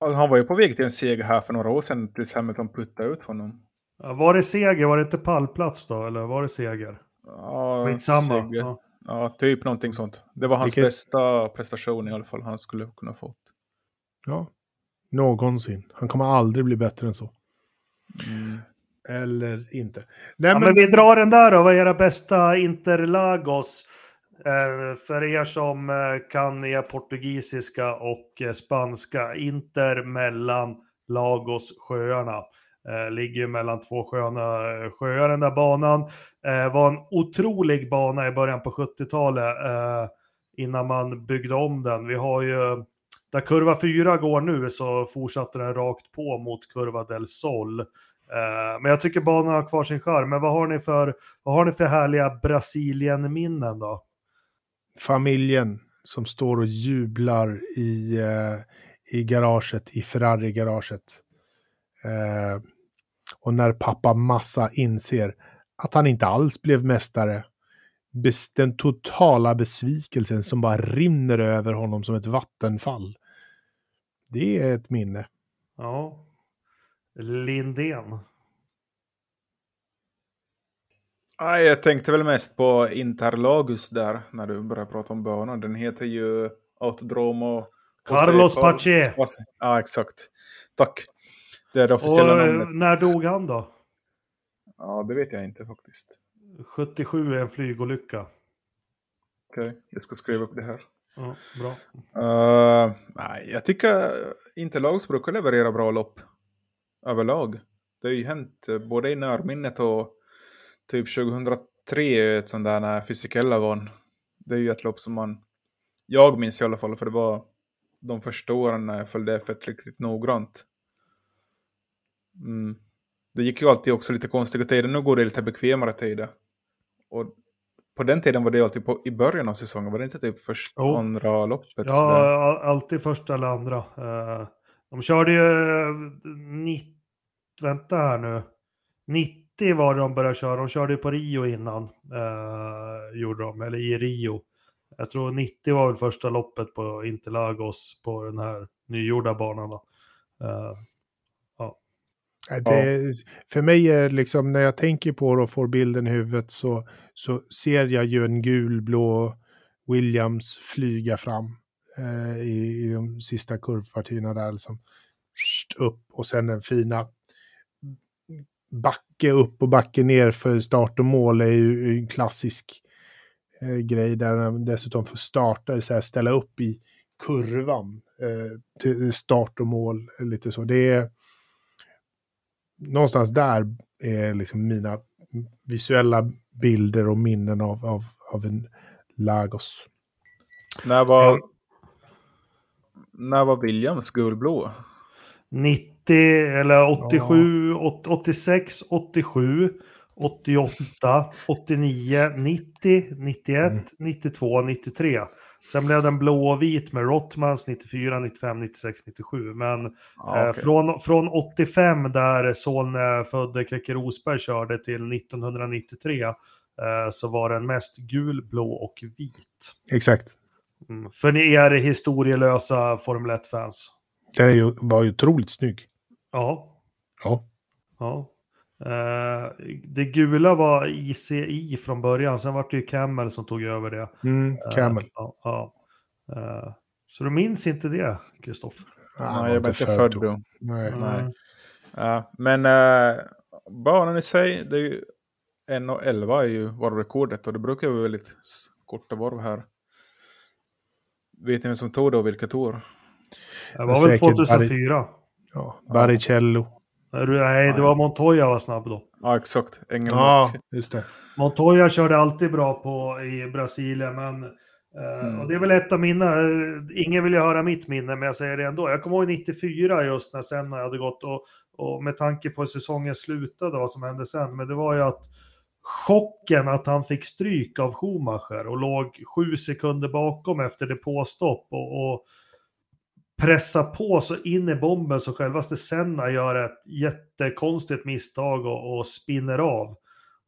Han var ju på väg till en seger här för några år sedan tills Hamilton puttade ut honom. Ja, Var det seger? Var det inte pallplats då? Eller var det seger? Ja, Skitsamma. seger. Ja. Ja, typ någonting sånt. Det var hans Vilket- bästa prestation i alla fall han skulle kunna fått. Ja, någonsin. Han kommer aldrig bli bättre än så. Mm. Eller inte. Nej, Ja, men vi drar den där då. Vad är era bästa Interlagos? Eh, för er som eh, kan er portugisiska och eh, spanska, Inter mellan Lagos sjöarna. Ligger mellan två sköna sjöar den där banan. Det var en otrolig bana i början på 70-talet innan man byggde om den. Vi har ju, där kurva 4 går nu så fortsatte den rakt på mot kurva del Sol. Men jag tycker banan har kvar sin charm. Men vad har ni för, vad har ni för härliga Brasilien-minnen då? Familjen som står och jublar i, eh, i garaget, i Ferrari-garaget. Eh, och när pappa Massa inser att han inte alls blev mästare. Bes den totala besvikelsen som bara rinner över honom som ett vattenfall. Det är ett minne. Ja. Lindén. Nej, jag tänkte väl mest på Interlagus där, när du började prata om banan. Den heter ju Autodromo... Carlos Pache. Ja, exakt. Tack. Det är det officiella Och eh, namnet. när dog han då? Ja, det vet jag inte faktiskt. 77 är en flygolycka. Okej, jag ska skriva upp det här. Ja, bra. Uh, nej, jag tycker Interlagus brukar leverera bra lopp överlag. Det har ju hänt eh, både i närminnet och typ 2003 ett sånt där när Fysikella vann. Det är ju ett lopp som man, jag minns i alla fall, för det var de första åren när jag följde F1 riktigt noggrant. Mm. Det gick ju alltid också lite konstiga tider, nu går det lite bekvämare tider. Och på den tiden var det alltid på, i början av säsongen, var det inte typ första, Jo. andra loppet? Ja, alltid första eller andra. Eh, De körde ju... eh, nitt- Vänta här nu. 90 var det de började köra. De körde ju på Rio innan. eh, gjorde de, eller i Rio. Jag tror 90 var väl första loppet på Interlagos på den här nygjorda banan. Då. Eh, Äh, Det, För mig är det liksom, när jag tänker på det och får bilden i huvudet så, så ser jag ju en gulblå Williams flyga fram eh, i, i de sista kurvpartierna där. Liksom. Upp och sen den fina backe upp och backe ner för start och mål är ju en klassisk eh, grej där man dessutom får starta, så här, ställa upp i kurvan eh, till start och mål. Lite så. Det är någonstans där är liksom mina visuella bilder och minnen av, av, av en Lagos. När var, när var Williams gulblå? 90 eller 87, åt- 86, 87, 88, 89, 90, 91, Mm. 92, 93. Sen blev den blå och vit med Rottmans 94, 95, 96, 97. Men Ja, eh, okej. från, från 85 där Solne födde Keke Rosberg körde till 1993 eh, så var den mest gul, blå och vit. Exakt. Mm. För ni är historielösa Formel 1-fans. Den är ju, var ju otroligt snygg. Ja, Ja. Ja. Eh, det gula var ICI från början, sen var det ju Camel som tog över det. Mm, Eh, Camel. ja, ja. Eh, så du minns inte det, Kristoffer? Ah, Nej, jag var inte född då. Nej. Nej. Ja, men banan i sig, det är ju 1.11 är ju varvrekordet och det brukar vara väldigt korta varv här. Vet ni vem som tog det och vilket år? Det var väl Säkert 2004? Ja, Baricello. Nej, det var Montoya var snabb då. Ja, exakt. Engelmark. Ja, just det. Montoya körde alltid bra på i Brasilien, men eh, Mm. och det är väl ett av mina, eh, ingen vill ju höra mitt minne, men jag säger det ändå. Jag kommer ihåg 94 just när Senna hade gått och, och med tanke på hur säsongen slutade vad som hände sen, men det var ju att chocken att han fick stryk av Schumacher och låg sju sekunder bakom efter depåstopp och, och pressa på så in i bomben så självaste Senna gör ett jättekonstigt misstag och, och spinner av.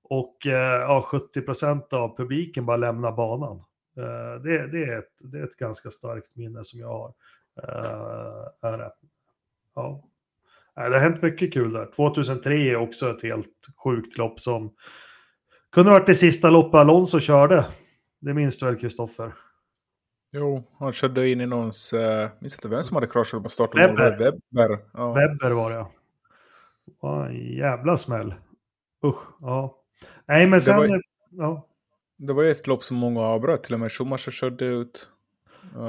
Och eh, ja, 70% av publiken bara lämnar banan. Eh, det, det, är ett, det är ett ganska starkt minne som jag har. Eh, är det. Ja. Nej, det har hänt mycket kul där. 2003 är också ett helt sjukt lopp som kunde varit det sista loppet Alonso körde. Det minns du väl Kristoffer? Jo, han körde in i någons... Uh, minns inte vem som hade kraschat på starten. Webber. Webber. Ja. Webber var det. Ja, en jävla smäll. Usch, ja. Nej, men sen... var ju- Ja. Det var ju ett lopp som många avbröt, till och med Schumacher körde ut.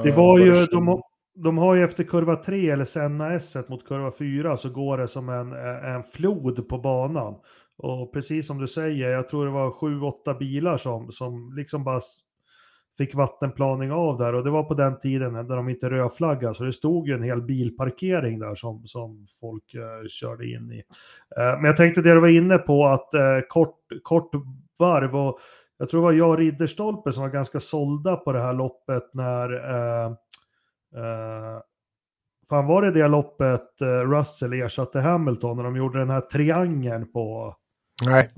Det var ju, de, de har ju efter kurva 3 eller Senna S mot kurva 4 så går det som en, en flod på banan. Och precis som du säger, jag tror det var 7-8 bilar som, som liksom bara fick vattenplaning av där och det var på den tiden när de inte rödflaggade så det stod ju en hel bilparkering där som, som folk uh, körde in i. Uh, men jag tänkte det du var inne på att uh, kort, kort varv och jag tror det var jag och Ridderstolpe som var ganska sålda på det här loppet när Uh, fan var det det loppet uh, Russell ersatte Hamilton när de gjorde den här triangeln på... Nej.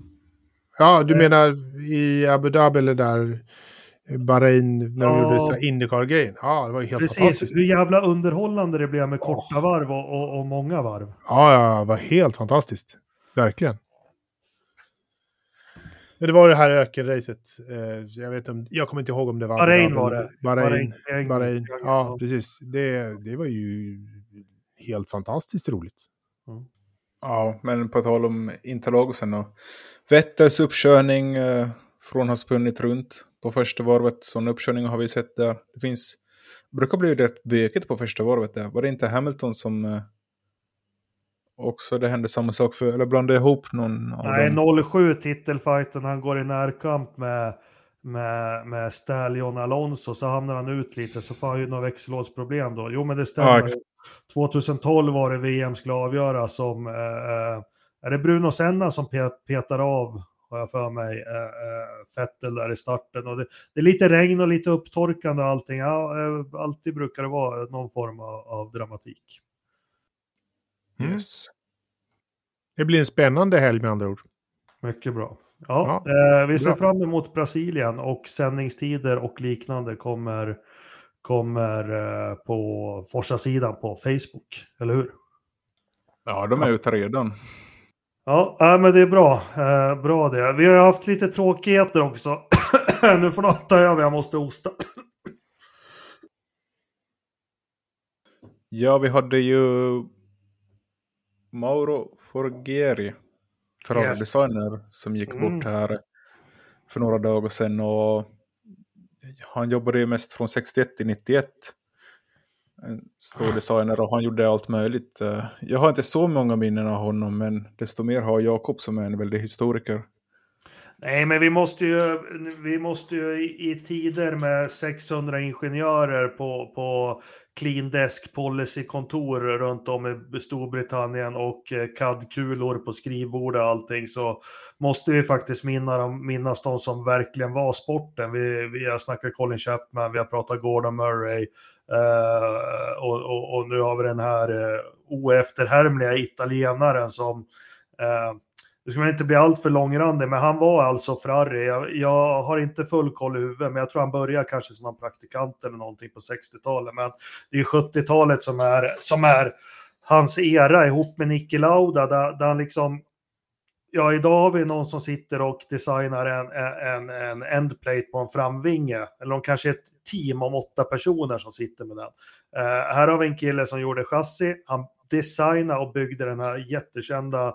Ja, du menar i Abu Dhabi eller där Bahrain när de gjorde så Indycar-grejen. Ja, det var helt precis, fantastiskt. Hur jävla underhållande det blev med korta oh. varv och, och, och, många varv. Ja, ja, det var helt fantastiskt. Verkligen. Men det var det här ökenracet. Eh, jag, vet om, jag kommer inte ihåg om det var... Bahrain var det. Bahrain. Bahrain. Bahrain. Ja, precis. Det, det var ju helt fantastiskt roligt. Mm. Ja, men på tal om interlagosen och Vettels uppkörning eh, från att ha spunnit runt på första varvet. Sådana uppkörningar har vi sett där. Det finns, brukar bli rätt bökigt på första varvet där. Var det inte Hamilton som eh, också det hände samma sak för, eller blandade jag ihop någon av Nej, dem? 07 titelfighten, han går i närkamp med, med, med Stallion Alonso, så hamnar han ut lite, så får han ju några växellådsproblem då. Jo, men det stämmer. Ja, 2012 var det VM skulle avgöras som, eh, eh, är det Bruno Senna som petar av, har jag för mig, eh, eh, Fettel där i starten. Och det, det, är lite regn och lite upptorkande och allting. Ja, eh, alltid brukar det vara någon form av, av dramatik. Mm. Yes. Det blir en spännande helg med andra ord. Mycket bra. Ja, ja eh, vi ser bra. fram emot Brasilien och sändningstider och liknande kommer, kommer eh, på Forsa-sidan på Facebook, eller hur? Ja, de är ja. ute redan. Ja, äh, men det är bra. Eh, bra det. Vi har haft lite tråkigheter också. nu får något ta över, jag måste hosta. ja, vi hade ju Mauro Forgeri, Ferrari-designer, yes. som gick mm. bort här för några dagar sedan. Och han jobbade ju mest från 61 till 91. En stor designer och han gjorde allt möjligt. Eh, jag har inte så många minnen av honom, men desto mer har Jakob som är en väldig historiker. Nej, men vi måste ju, vi måste ju i, i tider med 600 ingenjörer på, på clean desk policy-kontor runt om i Storbritannien och eh, CAD-kulor på skrivbord och allting så måste vi faktiskt minnas de som verkligen var sporten. Vi, vi har snackat Colin Chapman, vi har pratat Gordon Murray uh, och, och, och, nu har vi den här uh, oefterhärmliga italienaren som uh, det ska inte bli alltför långrandig, men han var alltså Ferrari. Jag, jag, har inte full koll i huvudet, men jag tror han började kanske som en praktikant eller någonting på 60-talet. Men det är 70-talet som är, som är hans era ihop med Niki Lauda, där, där han liksom Ja, idag har vi någon som sitter och designar en, en, en endplate på en framvinge. Eller de kanske är ett team om åtta personer som sitter med den. Eh, här har vi en kille som gjorde chassi. Han designade och byggde den här jättekända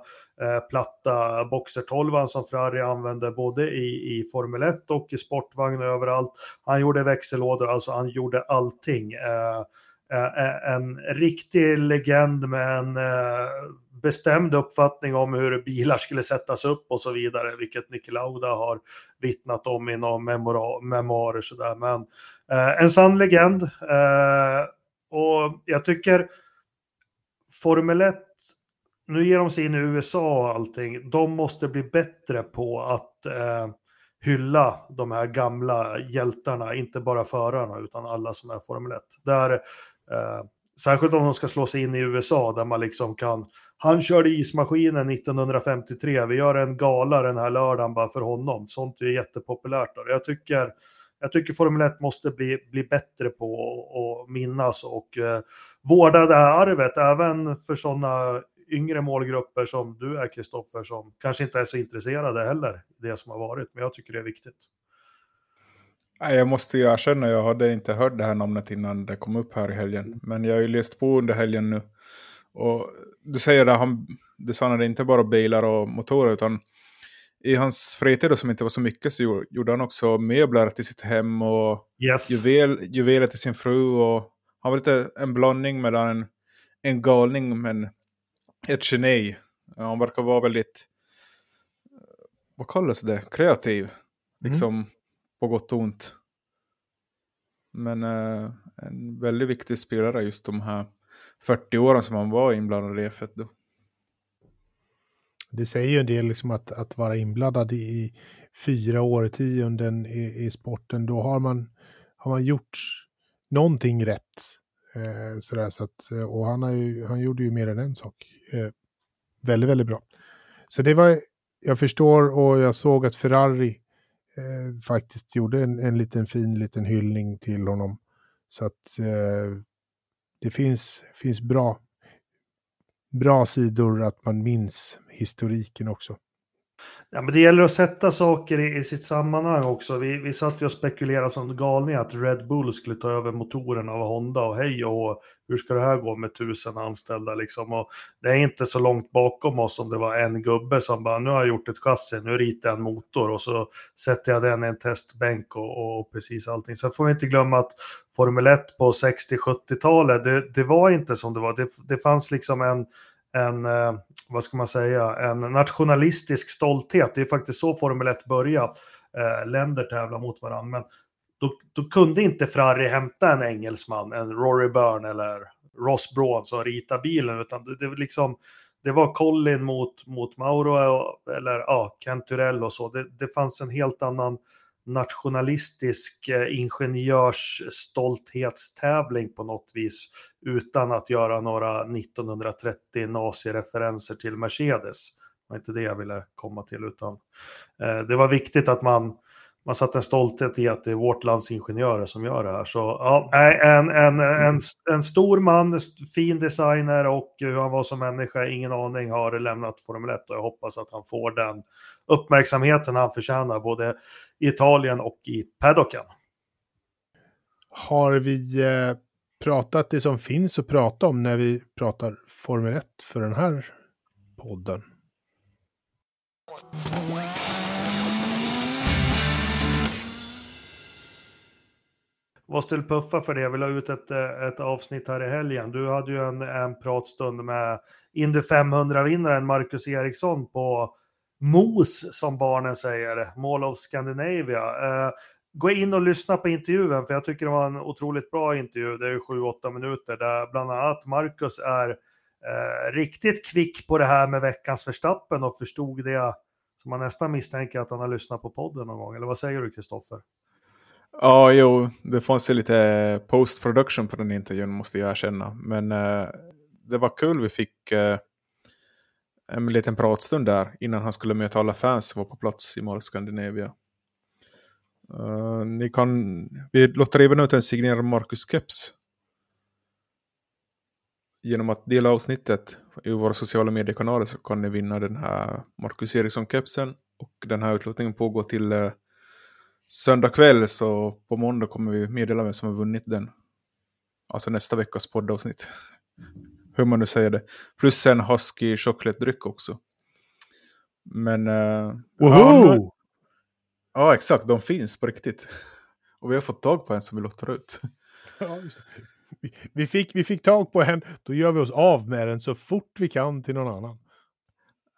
eh, platta Boxer 12 som Ferrari använde både i, i Formel 1 och i sportvagn och överallt. Han gjorde växellådor, alltså han gjorde allting. Eh, Eh, eh, en riktig legend med en eh, bestämd uppfattning om hur bilar skulle sättas upp och så vidare, vilket Niki Lauda har vittnat om i några memoarer. Sådär. Men eh, en sann legend. Eh, och jag tycker Formel 1, nu ger de sig in i USA och allting, de måste bli bättre på att eh, hylla de här gamla hjältarna, inte bara förarna utan alla som är Formel 1. Där, eh, särskilt om de ska slå sig in i USA där man liksom kan, han körde ismaskinen 1953, vi gör en gala den här lördagen bara för honom. Sånt är jättepopulärt. Då. Jag tycker jag tycker Formel 1 måste bli, bli bättre på att minnas och eh, vårda det här arvet, även för sådana yngre målgrupper som du är, Kristoffer, som kanske inte är så intresserade heller, det som har varit. Men jag tycker det är viktigt. Jag måste ju erkänna, jag hade inte hört det här namnet innan det kom upp här i helgen. Men jag har ju läst på under helgen nu. Och du säger att han designade inte bara bilar och motorer, utan i hans fritid som inte var så mycket så gjorde han också möbler till sitt hem och yes. juvel, juveler till sin fru. Och han var lite en blandning mellan en, en galning men ett geni. Han verkar vara väldigt, vad kallas det, kreativ. Mm. På gott och ont. Men eh, en väldigt viktig spelare just de här 40 åren som han var inblandad i F1 då. Det säger ju en del liksom att, att vara inblandad i fyra årtionden i, i sporten. Då har man, har man gjort någonting rätt. Eh, sådär, så att, eh, och han, har ju, han gjorde ju mer än en sak. Eh, väldigt, väldigt bra. Så det var, jag förstår och jag såg att Ferrari eh, faktiskt gjorde en, en liten fin liten hyllning till honom. Så att eh, det finns, finns bra, bra sidor att man minns historiken också. Ja, men det gäller att sätta saker i, i sitt sammanhang också. Vi, vi satt ju och spekulerade som galningar att Red Bull skulle ta över motorerna av Honda och hej och hur ska det här gå med tusen anställda liksom. Och det är inte så långt bakom oss som det var en gubbe som bara nu har jag gjort ett chassi, nu ritar jag en motor och så sätter jag den i en testbänk och, och precis allting. Sen får vi inte glömma att Formel 1 på 60-70-talet, det, det, var inte som det var. Det, det fanns liksom en en, eh, vad ska man säga, en nationalistisk stolthet. Det är faktiskt så Formel 1 börjar, Eh, länder tävlar mot varandra. Men då, då, kunde inte Ferrari hämta en engelsman, en Rory Byrne eller Ross Brawn som ritade bilen, utan det, det, liksom, det var Colin mot, mot Mauro eh, eller ja, Kenturell och så. Det, det fanns en helt annan nationalistisk eh, ingenjörsstolthetstävling på något vis utan att göra några 1930 nazireferenser till Mercedes. Det var inte det jag ville komma till utan eh, det var viktigt att man man satte en stolthet i att det är vårt lands ingenjörer som gör det här. Så ja, en, en, en, en stor man, fin designer och hur han var som människa, ingen aning, har lämnat Formel 1 och jag hoppas att han får den uppmärksamheten han förtjänar både i Italien och i paddocken. Har vi eh, pratat det som finns att prata om när vi pratar Formel 1 för den här podden? Vad skulle puffa för det. Jag vill ha ut ett, ett avsnitt här i helgen. Du hade ju en, en pratstund med Indy 500-vinnaren Marcus Eriksson på MOS, som barnen säger, Mall of Scandinavia. Eh, gå in och lyssna på intervjun, för jag tycker det var en otroligt bra intervju. Det är ju 7-8 minuter, där bland annat Marcus är eh, riktigt kvick på det här med veckans förstappen och förstod det som man nästan misstänker att han har lyssnat på podden någon gång. Eller vad säger du, Kristoffer? Ja, jo, det fanns ju lite post-production på den intervjun måste jag erkänna. Men eh, det var kul, vi fick eh en liten pratstund där innan han skulle möta alla fans som var på plats i Mall Scandinavia. Uh, ni kan, vi låter även ut en signerad Marcus Keps. Genom att dela avsnittet i våra sociala mediekanaler så kan ni vinna den här Marcus Eriksson-kepsen. Och den här utlåtningen pågår till eh, söndag kväll så på måndag kommer vi meddela vem som har vunnit den. Alltså nästa veckas poddavsnitt. Hur man nu säger det. Plus en husky chokladdryck också. Men... Uh, ja, ja, exakt. De finns på riktigt. Och vi har fått tag på en som vi lottar ut. Ja, vi, vi, fick, vi fick tag på en, då gör vi oss av med den så fort vi kan till någon annan.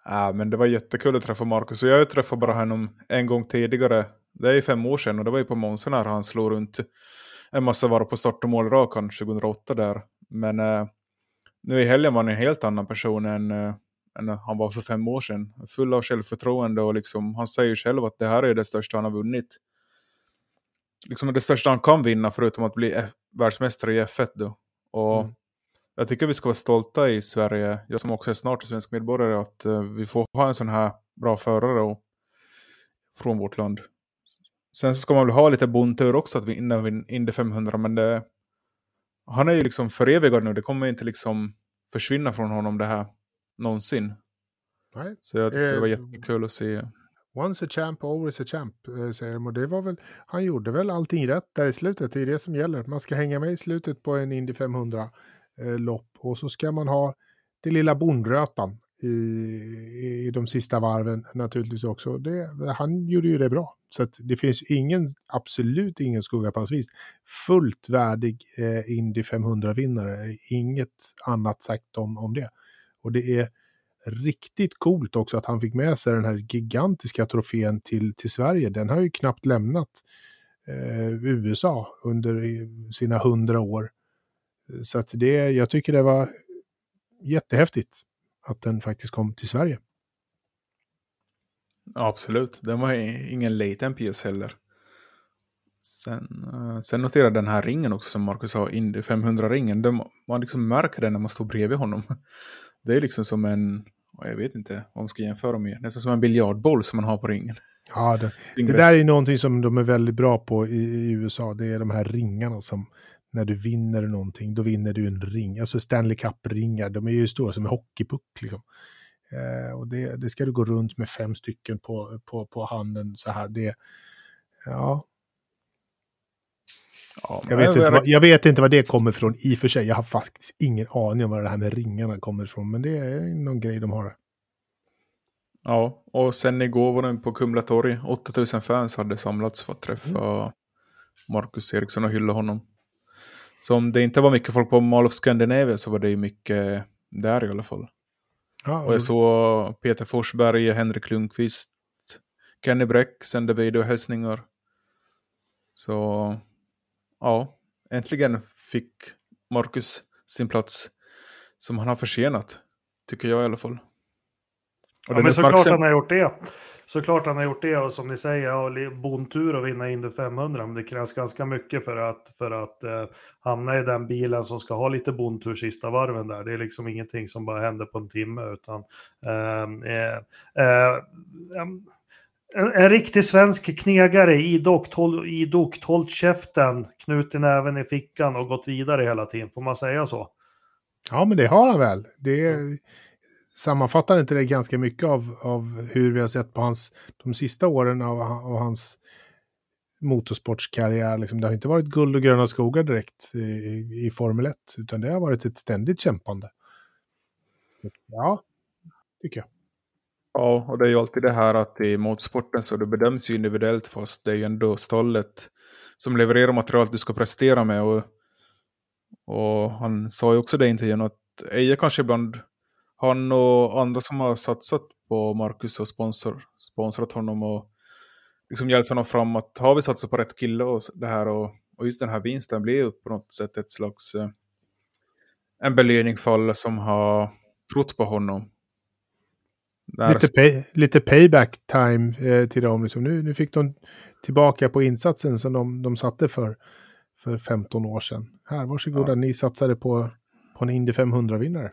Ja, men det var jättekul att träffa Marcus. Jag träffade bara honom en gång tidigare det är ju fem år sedan och det var ju på Monza när han slog runt en massa varor på start och målrakan 2008 där. Men eh, nu i helgen var han en helt annan person än, eh, än han var för fem år sedan. Full av självförtroende och liksom, han säger ju själv att det här är det största han har vunnit. Liksom det största han kan vinna förutom att bli F världsmästare i F1 då. Och mm. jag tycker vi ska vara stolta i Sverige, jag som också är snart svensk medborgare, att uh, vi får ha en sån här bra förare och, från vårt land. Sen så ska man väl ha lite bondtur också att vinna Indy 500, men det, han är ju liksom förevigad nu. Det kommer inte liksom försvinna från honom det här någonsin. Nej. Så jag tyckte det var eh, jättekul att se. Once a champ, always a champ, eh, säger de. Och det var väl, han gjorde väl allting rätt där i slutet. Det är det som gäller. Man ska hänga med i slutet på en Indy 500-lopp. Eh, och så ska man ha det lilla bondrötan i, i de sista varven naturligtvis också. Det, han gjorde ju det bra. Så att det finns ingen, absolut ingen skugga på hans vis. Fullt värdig eh, Indy 500-vinnare, inget annat sagt om, om det. Och det är riktigt coolt också att han fick med sig den här gigantiska trofén till, till Sverige. Den har ju knappt lämnat eh, USA under sina hundra år. Så att det, jag tycker det var jättehäftigt att den faktiskt kom till Sverige absolut, den var ingen liten pjäs heller. Sen, uh, sen noterade den här ringen också som Marcus sa, Indy 500-ringen. Man liksom märker den när man står bredvid honom. Det är liksom som en, jag vet inte vad man ska jämföra med, nästan som en biljardboll som man har på ringen. Ja, det, det där är någonting som de är väldigt bra på i, i, USA. Det är de här ringarna som när du vinner någonting, då vinner du en ring. Alltså Stanley Cup-ringar, de är ju stora som en hockeypuck. Liksom. Eh, och det, det, ska du gå runt med fem stycken på, på, på handen så här. Det, ja. ja jag, vet inte vad, jag vet inte vad det kommer ifrån i och för sig. Jag har faktiskt ingen aning om var det här med ringarna kommer ifrån. Men det är någon grej de har. Ja, och sen igår var den på Kumla torg. 8000 fans hade samlats för att träffa mm. Marcus Eriksson och hylla honom. Så om det inte var mycket folk på Mall of Scandinavia så var det ju mycket där i alla fall. Ja, och jag såg Peter Forsberg, Henrik Lundqvist, Kenny Bräck sände videohälsningar. Så ja, äntligen fick Marcus sin plats som han har förtjänat. Tycker jag i alla fall. Och ja, men såklart han har gjort det. Såklart han har gjort det och som ni säger, ja, bontur att vinna Indy 500. Men det krävs ganska mycket för att, för att eh, hamna i den bilen som ska ha lite bontur sista varven där. Det är liksom ingenting som bara händer på en timme utan ehm, eh, eh, en, en, riktig svensk knegare, idogt, håll, idogt hållit käften, knutit näven i fickan och gått vidare hela tiden. Får man säga så? Ja, men det har han väl. Det är, sammanfattar inte det ganska mycket av, av hur vi har sett på hans, de sista åren av, av hans motorsportskarriär. Liksom, det har inte varit guld och gröna skogar direkt i, i, Formel 1, utan det har varit ett ständigt kämpande. Ja, tycker jag. Ja, och det är ju alltid det här att i motorsporten så det bedöms ju individuellt fast det är ju ändå stallet som levererar materialet du ska prestera med. Och, och han sa ju också det i intervjun att Eje kanske ibland han och andra som har satsat på Marcus och sponsor, sponsrat honom och liksom hjälpt honom fram att har vi satsat på rätt kille och det här och, och just den här vinsten blir ju på något sätt ett slags eh, en belöning för alla som har trott på honom. Lite, pay, lite, payback time eh, till dem. Liksom. Nu, nu fick de tillbaka på insatsen som de, de satte för, för 15 år sedan. Här, varsågoda, ja. ni satsade på, på en Indy 500-vinnare.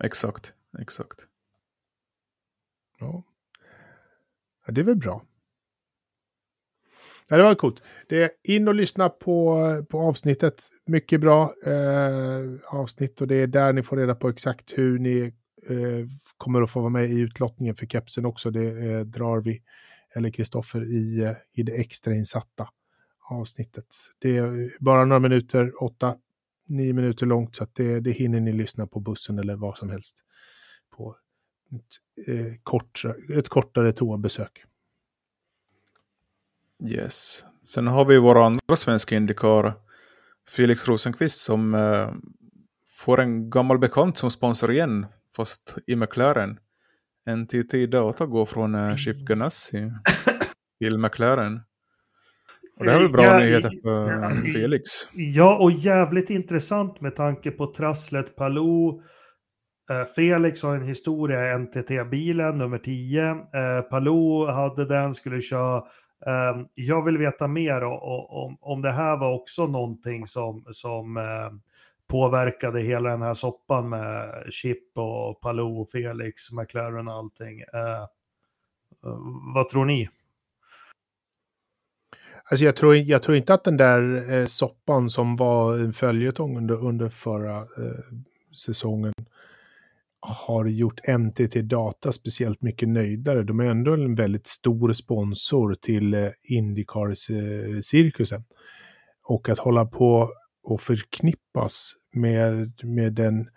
Exakt, exakt. Ja. ja, det är väl bra. Ja, det var coolt. Det är in och lyssna på, på avsnittet. Mycket bra eh, avsnitt och det är där ni får reda på exakt hur ni eh, kommer att få vara med i utlottningen för kepsen också. Det eh, drar vi, eller Kristoffer, i, i det extrainsatta avsnittet. Det är bara några minuter, åtta, nio minuter långt så att det, det hinner ni lyssna på bussen eller vad som helst på ett, eh, kort, ett kortare toabesök. Yes. Sen har vi våra andra svenska indikar, Felix Rosenqvist som eh, får en gammal bekant som sponsor igen, fast i McLaren. NTT Data går från eh, Chip Ganassi till McLaren. Och det är väl bra ja, nyheter för ja, Felix? Ja, och jävligt intressant med tanke på trasslet Palou. Eh, Felix har en historia i NTT-bilen, nummer 10. Eh, Palou hade den, skulle köra. Eh, jag vill veta mer om, om det här var också någonting som, som påverkade hela den här soppan med Chip och Palou, Felix, McLaren och allting. Vad tror ni? Alltså jag tror, jag tror inte att den där eh, soppan som var en följetong under, under förra eh, säsongen har gjort NTT Data speciellt mycket nöjdare. De är ändå en väldigt stor sponsor till eh, Indycars-cirkusen. Eh, och att hålla på och förknippas med, med, den,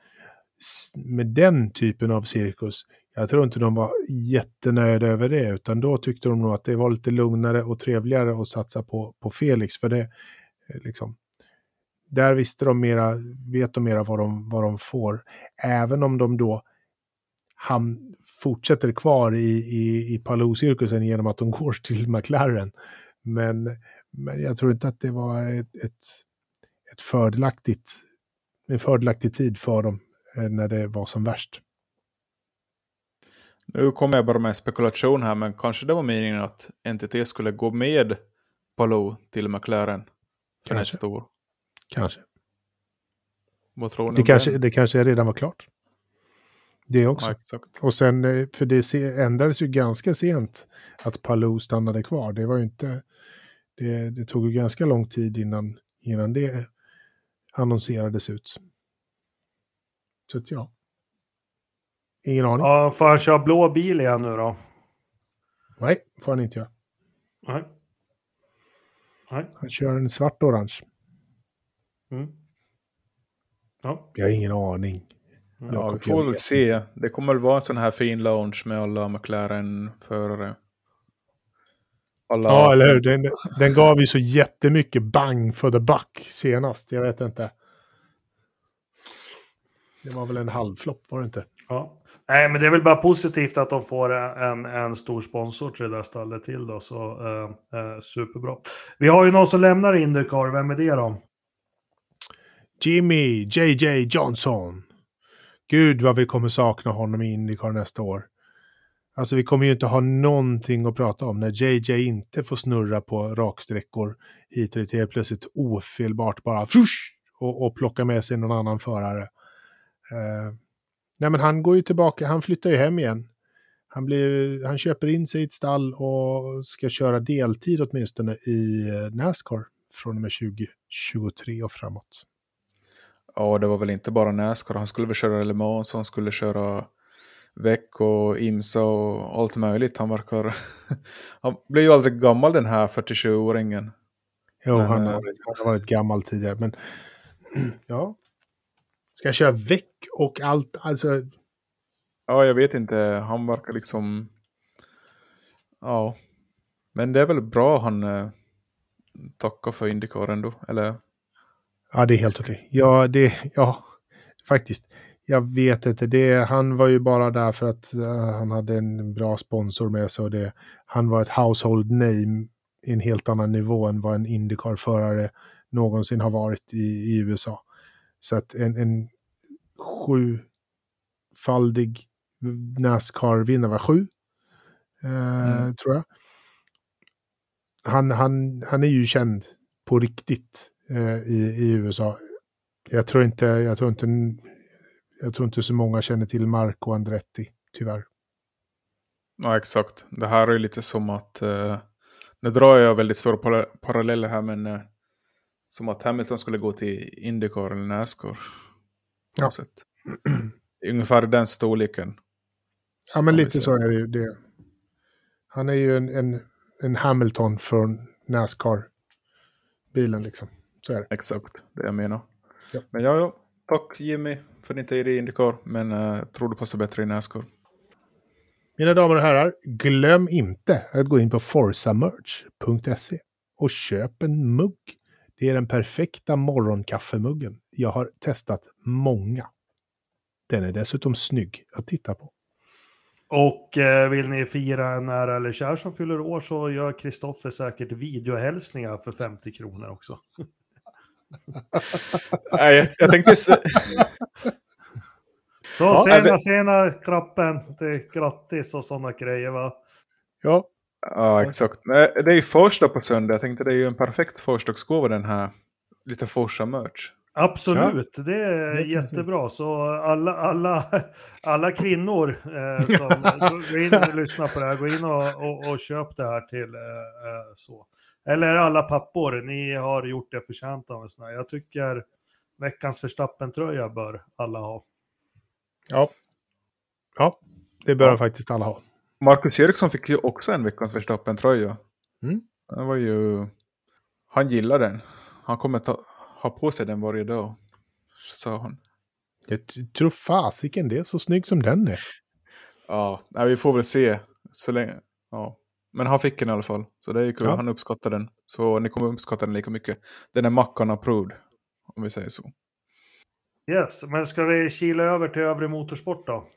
med den typen av cirkus, jag tror inte de var jättenöjda över det, utan då tyckte de nog att det var lite lugnare och trevligare att satsa på, på Felix, för det eh, liksom, där visste de mera, vet de mera vad de, vad de får. Även om de då han fortsätter kvar i, i, i Palou-cirkusen genom att de går till McLaren. Men, men jag tror inte att det var ett, ett, ett fördelaktigt, en fördelaktig tid för dem eh, när det var som värst. Nu kommer jag bara med spekulation här, men kanske det var meningen att NTT skulle gå med Palou till McLaren Kanske. nästa år. Kanske. Vad tror ni Det kanske, det kanske redan var klart. Det också. Ja. Och sen, eh, för det ändrades ju ganska sent att Palou stannade kvar. Det var ju inte, det, det tog ju ganska lång tid innan, innan det annonserades ut. Så att ja. Ingen aning. Ja, får han köra blå bil igen nu då? Nej, får han inte göra. Nej. Nej. Han kör en svart och orange. Mm. Ja. Jag har ingen aning. Ja, Jakob, vi får jag väl se. Det kommer väl vara en sån här fin lounge med alla McLaren-förare. Alla... Ja, eller hur? Den, den gav ju så jättemycket bang för the buck senast. Jag vet inte. Det var väl en halvflopp, var det inte? ja. Nej, men det är väl bara positivt att de får en, en stor sponsor till det där stallet till då, så eh, eh, superbra. Vi har ju någon som lämnar Indycar, vem är det då? Jimmy JJ Johnson. Gud vad vi kommer sakna honom i Indycar nästa år. Alltså vi kommer ju inte ha någonting att prata om när JJ inte får snurra på raksträckor hit och dit. Helt plötsligt ofelbart bara fush, och, och plocka med sig någon annan förare. Eh, nej men han går ju tillbaka, han flyttar ju hem igen. Han, blir, han köper in sig i ett stall och ska köra deltid åtminstone i eh, Nascar från och med 2023 och framåt. Ja, det var väl inte bara Nascar. Han skulle väl köra Le Mans, han skulle köra Veck och Imsa och allt möjligt. Han verkar... han blev ju aldrig gammal den här 47-åringen. Jo, Men, han, eh, har varit, han har varit gammal tidigare. Men ja. Ska jag köra väck och allt? Alltså, Ja, jag vet inte. Han verkar liksom... Ja. Men det är väl bra han eh, tackar för Indycar ändå. Eller? ja, det är helt okej. Ja, det, ja, faktiskt. Jag vet inte. Det, han var ju bara där för att eh, han hade en bra sponsor med sig. Och det, han var ett household name i en helt annan nivå än vad en Indycar-förare någonsin har varit i, i USA. Så att en, en sjufaldig Nascar-vinnare, var sju, eh, Mm. tror jag. Han, han, han är ju känd på riktigt eh, i, i USA. Jag tror inte, jag tror inte, jag tror inte så många känner till Marco Andretti, tyvärr. Ja, exakt. Det här är lite som att... Eh, nu drar jag väldigt stora para- paralleller här, men... Som att Hamilton skulle gå till Indycar eller Nascar. Ja. sätt. Ungefär den storleken. Ja, men lite så är det ju. Det. Han är ju en, en, en Hamilton från Nascar-bilen liksom. Så är det. Exakt, det jag menar. Ja. Men ja, ja. Tack Jimmy för din tid i Indycar. Men uh, tror du passar bättre i Nascar. Mina damer och herrar, glöm inte att gå in på forsamerch.se och köp en mugg. Det är den perfekta morgonkaffemuggen. Jag har testat många. Den är dessutom snygg att titta på. Och eh, vill ni fira en nära eller kär som fyller år så gör Kristoffer säkert videohälsningar för 50 kronor också. Nej, jag, jag tänkte... Så Ja, sena, det- sena kroppen, det är grattis och sådana grejer va? Ja, ja, exakt. Det är ju första på söndag. Jag tänkte det är ju en perfekt förstagsgåva den här. Lite Forsa-merch. Absolut, det är jättebra. Så alla, alla, alla kvinnor eh, som går in och lyssnar på det här, gå in och, och, och köp det här till eh, eh, så. Eller alla pappor, ni har gjort det förtjänt av en sån här. Jag tycker veckans Verstappen-tröja bör alla ha. ja. Ja, det bör Ja. faktiskt alla ha. Marcus Eriksson fick ju också en veckans Verstappen-tröja. Mm. Den var ju... Han gillar den. Han kommer ta, ha på sig den varje dag. Sa han. Jag tror fasiken det är så snygg som den är. Ja, nej, vi får väl se. Så länge, ja. Men han fick den i alla fall. Så det är kul. Ja. Han uppskattar den. Så ni kommer uppskatta den lika mycket. Den är Mackan approved. Om vi säger så. Yes, men ska vi kila över till övrig motorsport då?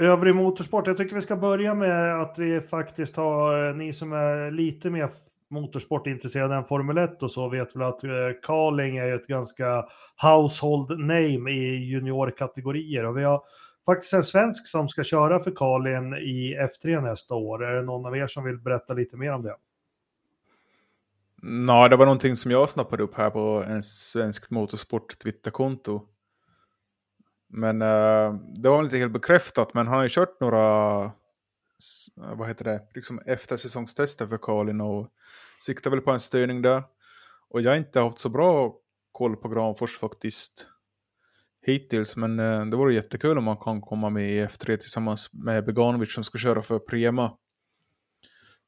Övrig motorsport, jag tycker vi ska börja med att vi faktiskt har, ni som är lite mer motorsportintresserade än Formel 1 och så vet väl att eh, Carling är ett ganska household name i juniorkategorier och vi har faktiskt en svensk som ska köra för Carlin i F3 nästa år. Är det någon av er som vill berätta lite mer om det? Nej, det var någonting som jag snappade upp här på en svensk motorsport Twitterkonto. Men uh, det var väl inte helt bekräftat, men han har ju kört några vad heter det, liksom eftersäsongstester för Karlin och siktar väl på en styrning där. Och jag har inte haft så bra koll på Granfors faktiskt hittills, men uh, det vore jättekul om man kan komma med i F3 tillsammans med Beganovic som ska köra för Prema.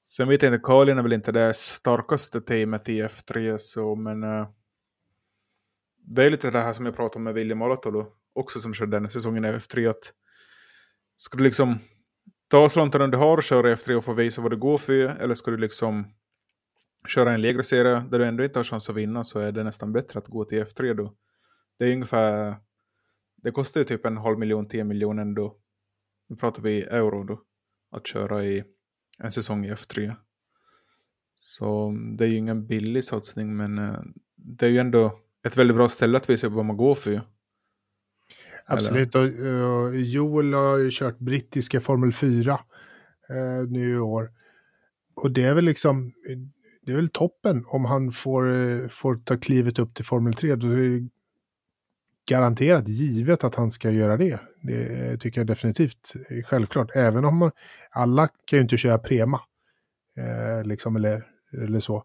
Sen vet jag inte, Karlin är väl inte det starkaste teamet i F3, så, men uh, det är lite det här som jag pratade om med William Alatalo också som körde den här säsongen i F3. Att ska du liksom ta slantarna du har och köra i F3 och få visa vad det går för eller ska du liksom köra en lägre serie där du ändå inte har chans att vinna så är det nästan bättre att gå till F3 då. Det är ungefär, det kostar ju typ en halv miljon, tio miljoner ändå. Nu pratar vi euro då. Att köra i en säsong i F3. Så mm, det är ju ingen billig satsning men eh, det är ju ändå ett väldigt bra ställe att visa vad man går för. Absolut. Och, och Joel har ju kört brittiska Formel 4 eh, nu i år. Och det är väl liksom, det är väl toppen om han får, eh, får ta klivet upp till Formel 3. Då är det garanterat givet att han ska göra det. Det tycker jag definitivt självklart. Även om man, alla kan ju inte köra Prema. Eh, liksom, eller, eller så.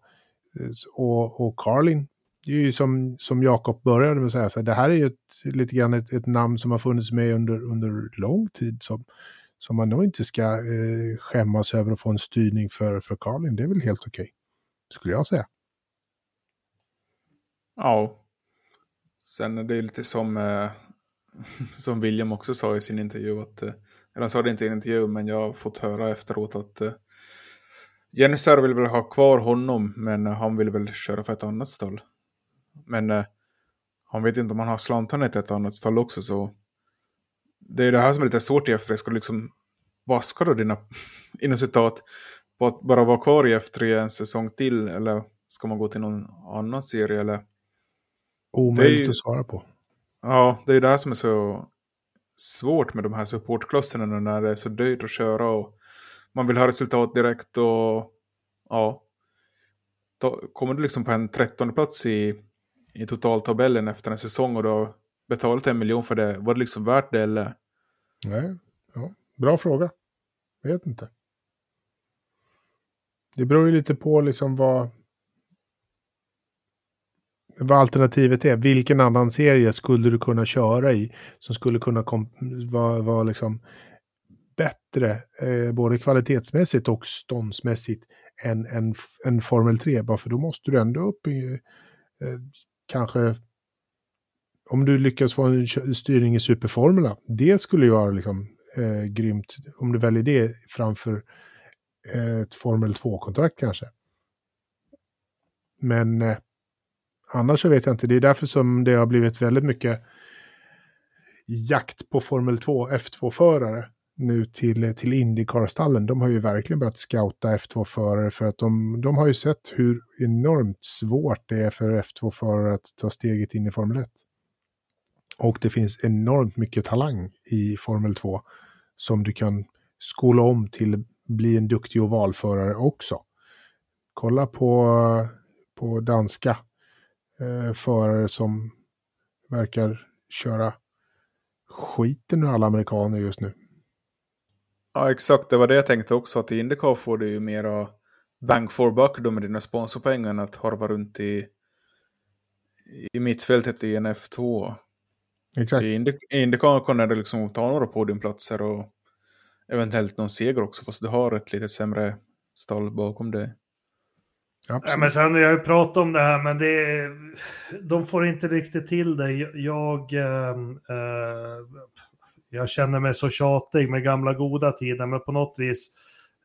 Eh, och, och Carlin, det är ju som, som Jakob började med att säga, så här, det här är ju ett, lite grann ett, ett namn som har funnits med under, under lång tid som, som man nog inte ska eh, skämmas över att få en styrning för, för Karlin. Det är väl helt okej, skulle jag säga. Ja. Sen är det lite som, eh, som William också sa i sin intervju. Att, eh, eller han sa det inte i en intervju, men jag har fått höra efteråt att eh, Jennifer vill väl ha kvar honom, men han vill väl köra för ett annat stall. Men eh, han vet inte om han har slantarna till ett annat stall också, så det är det här som är lite svårt i F3. Ska du liksom vaska då dina, inom citat, bara vara kvar i F3 en säsong till, eller ska man gå till någon annan serie, eller? Omöjligt ju- att svara på. Ja, det är det här som är så svårt med de här supportklasserna när det är så dyrt att köra och man vill ha resultat direkt och ja. Då kommer du liksom på en trettonde plats i, i totaltabellen efter en säsong och du har betalat en miljon för det. Var det liksom värt det eller? Nej, ja, bra fråga. Vet inte. Det beror ju lite på liksom vad, vad alternativet är. Vilken annan serie skulle du kunna köra i som skulle kunna vara var liksom bättre, eh, både kvalitetsmässigt och ståndsmässigt, än, en Formel 3? Bara för då måste du ändå upp i eh, kanske om du lyckas få en styrning i superformula, det skulle ju vara liksom, eh, grymt om du väljer det framför eh, ett Formel 2-kontrakt kanske. Men eh, annars så vet jag inte. Det är därför som det har blivit väldigt mycket jakt på Formel 2 F2-förare nu till, till Indycar-stallen. De har ju verkligen börjat scouta F2-förare för att de, de har ju sett hur enormt svårt det är för F2-förare att ta steget in i Formel 1. Och det finns enormt mycket talang i Formel 2 som du kan skola om till bli en duktig ovalförare också. Kolla på, på danska eh, förare som verkar köra skiten ur alla amerikaner just nu. Ja, exakt. Det var det jag tänkte också. Att i Indycar får du ju mera bang for buck då med dina sponsorpengar än att harva runt i, i mittfältet i en F2. Exakt. I Indy- i Indycar kan du liksom ta några podiumplatser och eventuellt någon seger också. Fast du har ett lite sämre stall bakom dig. Ja, men sen, jag har ju pratat om det här, men det är, de får inte riktigt till det. Jag, äh, äh, jag känner mig så tjatig med gamla goda tider, men på något vis,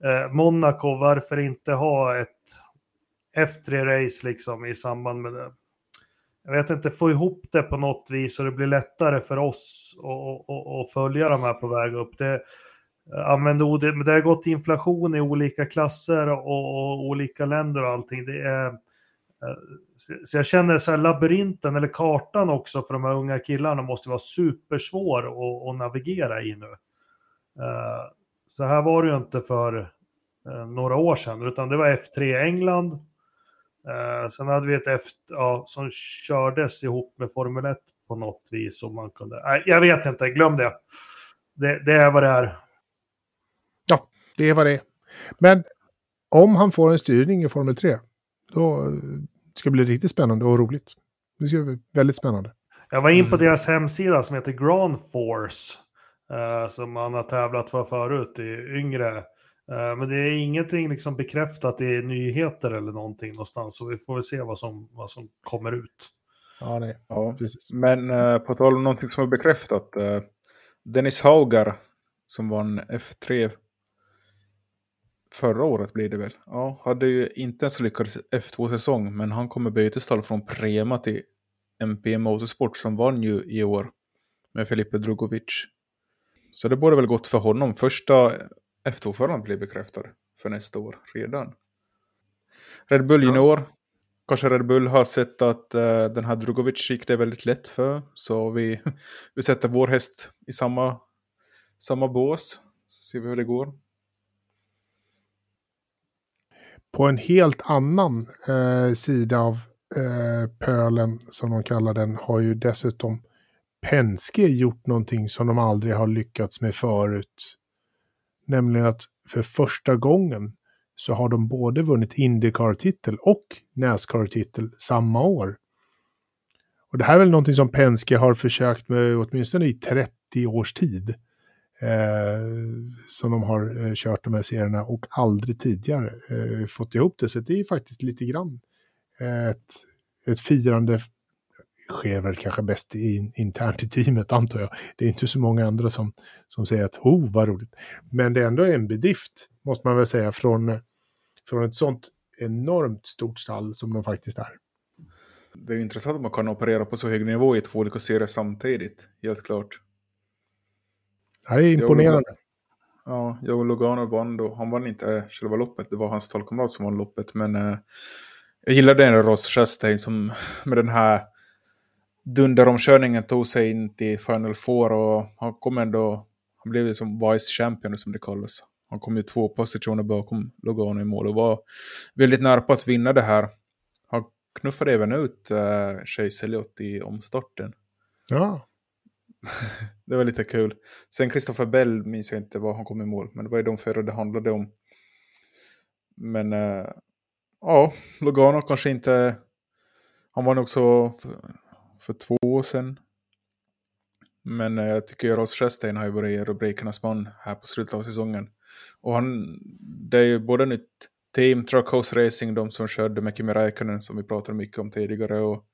eh, Monaco, varför inte ha ett F3-race liksom i samband med det? Jag vet inte, få ihop det på något vis så det blir lättare för oss att följa de här på väg upp. Det, eh, använder ordet, men det har gått inflation i olika klasser och, och olika länder och allting. Det är, Eh, så jag känner så här labyrinten eller kartan också för de här unga killarna måste vara supersvår att, att navigera i nu. Eh, så här var det ju inte för eh, några år sedan, utan det var F3 England. Sen hade vi ett F ja, som kördes ihop med Formel 1 på något vis. Om man kunde. Nej, jag vet inte, glöm det. det. Det är vad det är. Ja, Det är vad det är. Men om han får en styrning i Formel 3, då ska det bli riktigt spännande och roligt. Det ska bli väldigt spännande. Jag var in på mm. deras hemsida som heter Grand Force. Uh, som han har tävlat för förut i yngre. Uh, men det är ingenting liksom bekräftat i nyheter eller någonting någonstans. Så vi får väl se vad som, vad som kommer ut. Ja, nej. ja precis. Men uh, på tal om någonting som är bekräftat. Dennis Hauger som vann F3 förra året blir det väl. Ja, hade ju inte en så lyckad F2-säsong, men han kommer bytesstall från Prema till MP Motorsport som vann ju i år med Filipe Drugovic. Så det borde väl gått för honom. Första F2-föraren blir bekräftad för nästa år redan. Red Bull Junior. Ja. Kanske Red Bull har sett att uh, den här Drugovic gick det väldigt lätt för. Så vi, vi sätter vår häst i samma, samma bås. Så ser vi hur det går. På en helt annan eh, sida av eh, pölen, som de kallar den, har ju dessutom Penske gjort någonting som de aldrig har lyckats med förut. Nämligen att för första gången så har de både vunnit Indycar-titel och Nascar-titel samma år. Och det här är väl någonting som Penske har försökt med åtminstone i 30 års tid eh, som de har eh, kört de här serierna och aldrig tidigare eh, fått ihop det. Så det är faktiskt lite grann eh, ett, ett firande sker väl kanske bäst in, internt i teamet antar jag. Det är inte så många andra som, som säger att oh vad roligt. Men det är ändå en bedrift måste man väl säga från, från ett sånt enormt stort stall som de faktiskt är. Det är intressant att man kan operera på så hög nivå i två olika serier samtidigt, helt klart. Det är imponerande. Ja, Joe Logano vann då. Han vann inte själva loppet, det var hans stallkamrat som vann loppet. Men eh, jag gillade den Ross Chastain som med den här dunderomkörningen tog sig in till Final Four och han kom ändå, han blev som vice champion som det kallas. Han kom ju två positioner bakom Logano i mål och var väldigt nära på att vinna det här. Han knuffade även ut uh, Chase Elliott i omstarten. Ja. det var lite kul. Sen Christopher Bell minns jag inte vad han kom i mål. Men det var ju de förra det handlade om. Men äh, ja, Logano kanske inte... Han var nog också för, för två år sedan. Men äh, jag tycker Ross Chastain har ju varit rubrikernas man här på slutet av säsongen. Och han, det är ju både nytt team, Truckhouse Racing, de som körde med Kimi Räikkönen som vi pratade mycket om tidigare. Och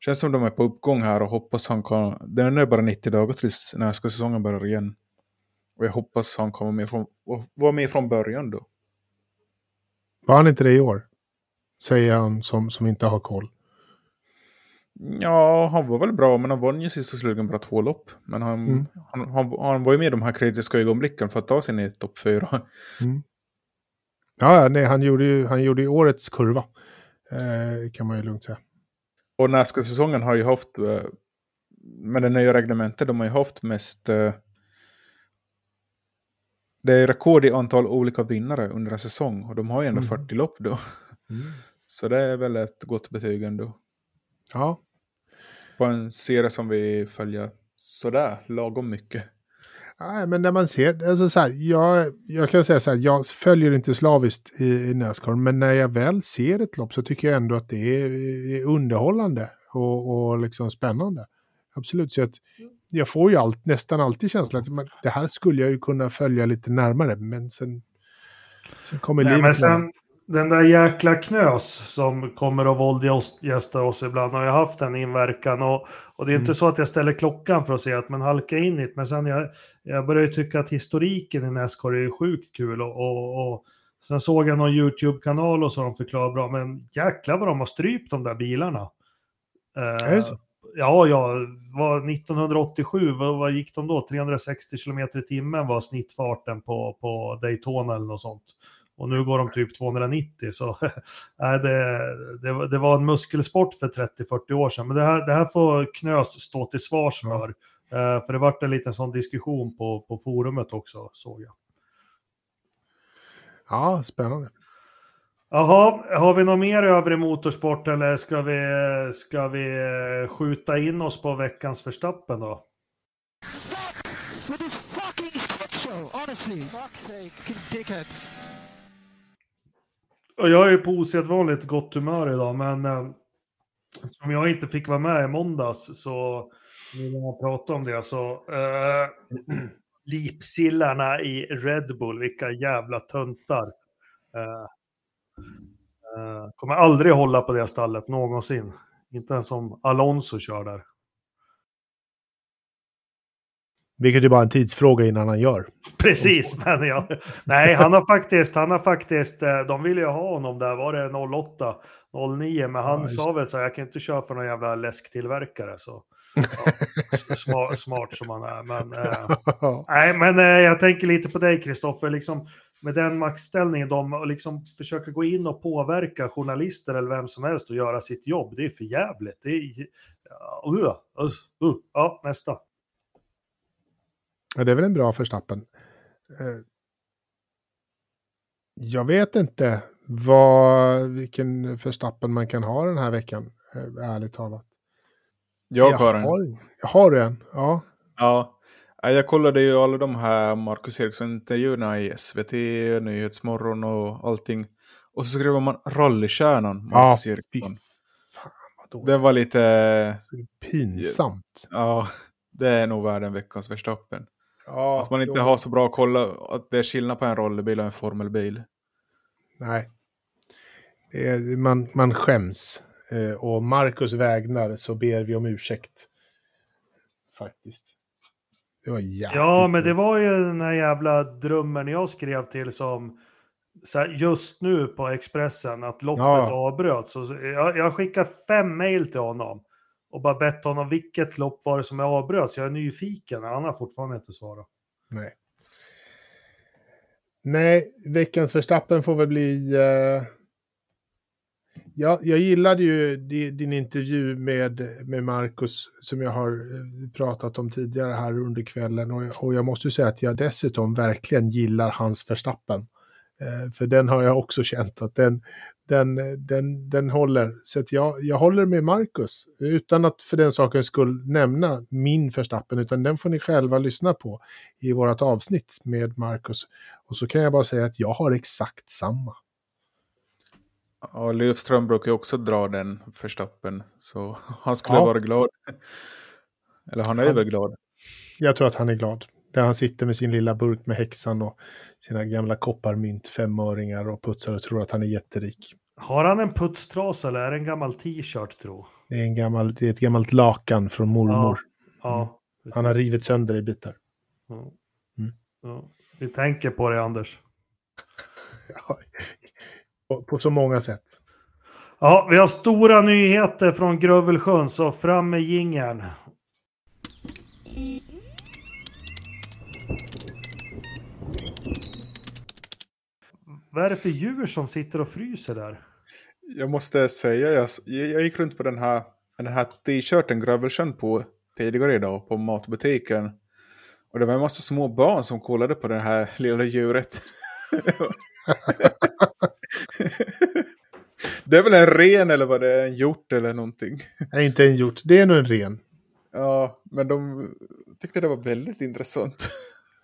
Känns som de är på uppgång här och hoppas han kan... Det är bara 90 dagar tills när ska säsongen börjar igen. Och jag hoppas han kommer med från, vara med från början då. Var han inte det i år? Säger han som, som inte har koll. Ja, han var väl bra, men han vann ju sista slugen bara två lopp. Men han, mm. han, han, han, var ju med i de här kritiska ögonblicken för att ta sig ner i topp fyra. Mm. Ja, nej, han gjorde ju han gjorde årets kurva. Eh, kan man ju lugnt säga. Och Nascar-säsongen har ju haft, eh, med det nya reglementet, de har ju haft mest... Eh, det är rekord i antal olika vinnare under en säsong och de har ju ändå mm. 40 lopp då. Mm. Så det är väl ett gott betyg ändå. Ja. På en serie som vi följer sådär, lagom mycket. Nej, men när man ser, alltså så här, jag, jag kan säga så här, jag följer inte slaviskt i, i Nascar, men när jag väl ser ett lopp så tycker jag ändå att det är, är underhållande och, och liksom spännande. Absolut, så att jag får ju allt, nästan alltid känslan att det här skulle jag ju kunna följa lite närmare, men sen, sen kommer Nej, livet. Men sen, den där jäkla knös som kommer och våldgästar oss ibland har ju haft en inverkan. Och, och det är inte Mm. så att jag ställer klockan för att se att man halkar in i det. Men sen jag, jag börjar ju tycka att historiken i Nascar är sjukt kul. Och, och, och sen såg jag någon YouTube-kanal och så de förklarar bra. Men jäklar vad de har strypt de där bilarna. Eh, Är det så? Ja, ja, var 1987, vad, vad gick de då? 360 km i timmen var snittfarten på, på Daytona eller något sånt. Och nu går de typ 290, så nej, det, det, var- det var en muskelsport för 30-40 år sedan. Men det här, det här får Knös stå till svars Ja. för. Eh, för det vart en liten sån diskussion på, på forumet också, såg jag. Ja, spännande. Jaha, har vi något mer övrig motorsport eller ska vi, ska vi eh, skjuta in oss på veckans förstappen då? with this fucking shit show. Honestly, fuck's sake, dickheads. Jag är på osedvanligt gott humör idag, men eh, eftersom jag inte fick vara med i måndags så vill jag pratar om det så eh, lipsillarna i Red Bull, vilka jävla töntar. Eh, eh, kommer aldrig hålla på det stallet någonsin. Inte ens om Alonso kör där. Vilket är bara en tidsfråga innan han gör. Precis, men ja. Nej, han har faktiskt, han har faktiskt, eh, de ville ju ha honom där, var det 08, 09, men han Ja, sa väl så här, jag kan inte köra för någon jävla läsktillverkare, så ja, smart, smart som han är. Men, eh, nej, men eh, jag tänker lite på dig, Kristoffer, liksom med den maktställningen, de liksom försöka gå in och påverka journalister eller vem som helst och göra sitt jobb, det är för jävligt. Det är, uh, uh, uh. ja, nästa. Ja, det är väl en bra förstappen. Eh, Jag vet inte vad, vilken förstappen man kan ha den här veckan, eh, ärligt talat. Jag har en. Har, har du en? Ja. Ja. Ja, Jag kollade ju alla de här Marcus Eriksson-intervjuerna i SVT, Nyhetsmorgon och allting. Och så skrev man rallykärnan Marcus Ja, Eriksson. Fan vad dåligt. Det var lite... Pinsamt. Ja, det är nog värd en veckans Verstappen. Ja, Att man inte då- har så bra koll, att det är skillnad på en rallybil och en formelbil. Nej. Det är, man, man skäms. Eh, och Marcus vägnar så ber vi om ursäkt. Faktiskt. Det var jävligt. Ja, men det var ju den här jävla drömmen jag skrev till som så här, just nu på Expressen att loppet Ja. avbröts. Så jag, jag skickar fem mejl till honom och bara bett honom vilket lopp var det som avbröts. Jag är nyfiken, han har fortfarande inte svarat. Nej. Nej, veckans förstappen får väl bli... Uh... Ja, jag gillade ju din intervju med, med Marcus som jag har eh, pratat om tidigare här under kvällen. Och, och jag måste ju säga att jag dessutom verkligen gillar hans förstappen. Uh, eh, för den har jag också känt att den, den, den, den håller. Så att jag, jag håller med Marcus. Utan att för den sakens skull nämna min förstappen. Utan den får ni själva lyssna på i vårt avsnitt med Marcus. Och så kan jag bara säga att jag har exakt samma. Ja, Löfström brukar ju också dra den Verstappen. Så han skulle Ja. vara glad. Eller han är Han- väl glad. Jag tror att han är glad. Där han sitter med sin lilla burk med häxan och sina gamla kopparmynt, femöringar och putsar och tror att han är jätterik. Har han en putstrasa eller är det en gammal t-shirt tro? Det är, en gammal, det är ett gammalt lakan från mormor. Ja, Han har rivit sönder i bitar. Ja. Mm. Ja. Vi tänker på det Anders. På, på så många sätt. Ja, vi har stora nyheter från Grövelsjön, så fram med jingeln. Vad är det för djur som sitter och fryser där? Jag måste säga, jag, jag gick runt på den här, den här t-shirten Grövelsjön på tidigare idag på matbutiken. Och det var en massa små barn som kollade på det här lilla djuret. det är väl en ren eller vad det är, en hjort eller någonting. Nej, inte en hjort. Det är nog en ren. Ja, men de tyckte det var väldigt intressant.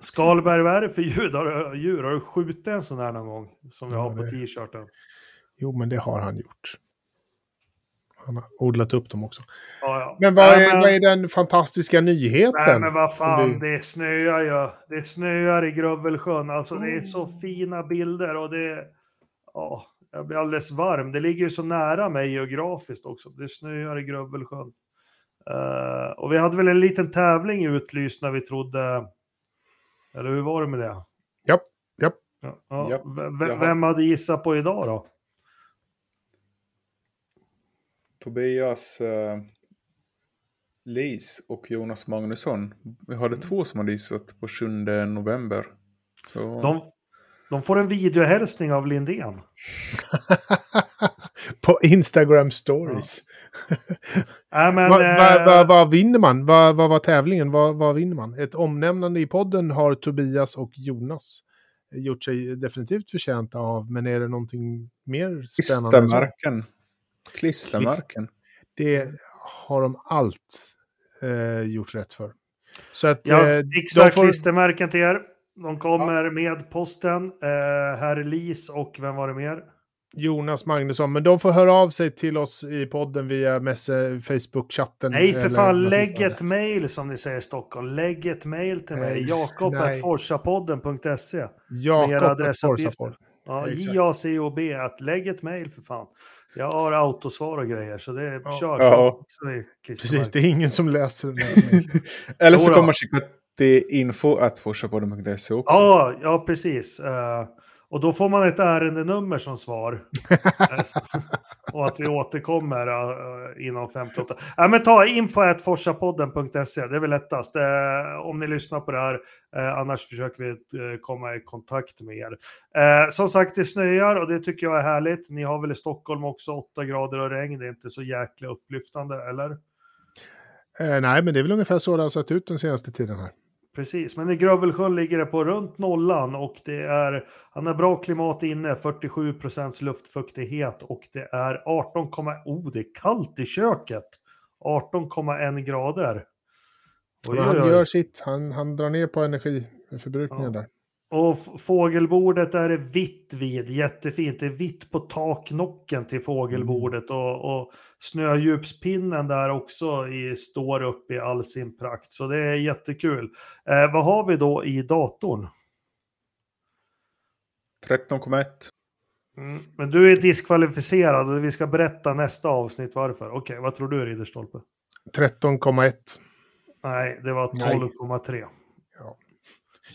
Skalberg, vad är det för djur? Har djur? Har du skjutit en sån här någon gång? Som vi Ja, har på det- t-shirten. Jo, men det har han gjort. Han har odlat upp dem också. Ja, ja. Men vad Nej, är, vad är den fantastiska nyheten? Nej men vad fan, du- det snöar ju. Det snöar i Grövelsjön. Alltså det är så fina bilder och det... Ja, Jag blir alldeles varm. Det ligger ju så nära mig geografiskt också. Det snöar i Grövelsjön. Uh, och vi hade väl en liten tävling utlyst när vi trodde... Eller hur var det med det? Japp, japp. Ja, ja. Japp, V- vem hade gissat på idag då? Tobias eh, Lis och Jonas Magnusson. Vi hade två som hade gissat på 7 november. Så De, de får en videohälsning av Lindén. På Instagram stories. Nej, men... Vad va, eh, va, vad vinner man? Vad va, var tävlingen? Vad vad vinner man? Ett omnämnande i podden har Tobias och Jonas gjort sig definitivt förtjänta av. Men är det någonting mer spännande? Klistermärken. Klistermärken. Det har de allt eh, gjort rätt för. Så att eh, Jag fixar de får- klistermärken till er. De kommer med posten. Eh, herr Lis och vem var det mer? Jonas Magnusson, men de får höra av sig till oss i podden via Facebook-chatten. Nej, för fan, lägg ett mail som ni säger i Stockholm. Lägg ett mail till mig. Nej, Jakob.forsapodden.se Med Jakob era adressuppgifter. Forsapodden. Ja. J-A-C-O-B. Att lägg ett mail för fan. Jag har autosvar och grejer, så det Ja. kör. Ja. Det är Precis, det är ingen som läser den här. Eller så kommer man skicka till info.forsapodden.se också. Ja, ja precis. Eh, och då får man ett ärendenummer som svar. Eh, och att vi återkommer uh, inom 58. Ja, men ta info.forsapodden.se, det är väl lättast. Eh, om ni lyssnar på det här, eh, annars försöker vi komma i kontakt med er. Som sagt, det snöar och det tycker jag är härligt. Ni har väl i Stockholm också 8 grader och regn, det är inte så jäkla upplyftande, eller? Nej, men det är väl ungefär så det har sett ut den senaste tiden här. Precis, men i Grövelsjön ligger det på runt nollan och det är, han har bra klimat inne, 47 procents luftfuktighet och det är 18, oh det är kallt i köket, 18,1 grader. Oj, han gör sitt, han, han drar ner på energiförbrukningen Ja. där. Och fågelbordet är det vitt vid, jättefint. Det är vitt på taknocken till fågelbordet och, och snödjupspinnen där också i, står upp i all sin prakt. Så det är jättekul. Eh, vad har vi då i datorn? 13,1. Mm, men du är diskvalificerad och vi ska berätta nästa avsnitt varför. Okej, vad tror du Ridderstolpe? 13,1. Nej, det var Nej. 12,3.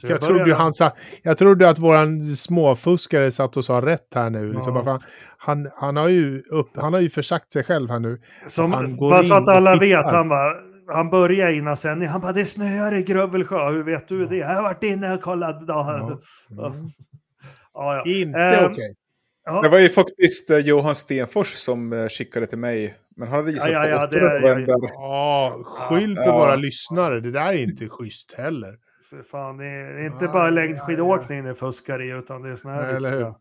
Ja. Så Jag, trodde han sa, jag trodde att våran småfuskare satt och sa rätt här nu. Liksom, Ja. bara, fan, han, han, har ju upp, han har ju försagt sig själv här nu. Som, han går bara så att alla vet, han bara, han började innan sen, han bara det snöar i Grövelsjö, hur vet du det? Jag har varit inne och kollat. Ja, Ja. Mm. ja, ja. Inte Ehm, okej. Ja. Det var ju faktiskt eh, Johan Stenfors som eh, skickade till mig. Men han hade gissat Ja, ja, ja, på 8 det ja, november. Ja, skyll på Ja. våra lyssnare. Det där är inte schysst heller. För fan, det är inte Ja, bara längdskidåkning det fuskar i, utan det är såna här eller viktiga,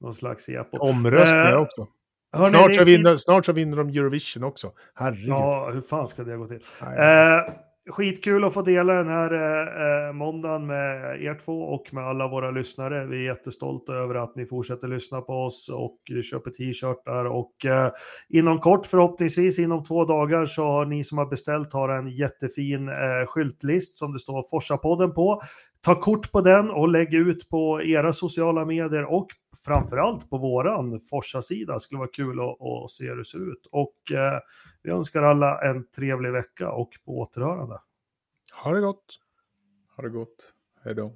någon slags epos. Omröstningar Eh, också. Hörni, Snart så, ni- vinner, snart så vinner de Eurovision också. Herregud. Ja, hur fan ska det gå till? Nej. Eh, skitkul att få dela den här eh, eh, måndagen med er två och med alla våra lyssnare. Vi är jättestolta över att ni fortsätter lyssna på oss och köper t-shirtar och eh, inom kort, förhoppningsvis inom två dagar, så har ni som har beställt har en jättefin eh, skyltlist som det står Forsa-podden på. Ta kort på den och lägg ut på era sociala medier och framförallt på våran Forsa-sida. skulle vara kul att, att se hur det ser ut. Och eh, vi önskar alla en trevlig vecka och på återhörande. Ha det gott. Ha det gott. Hej då.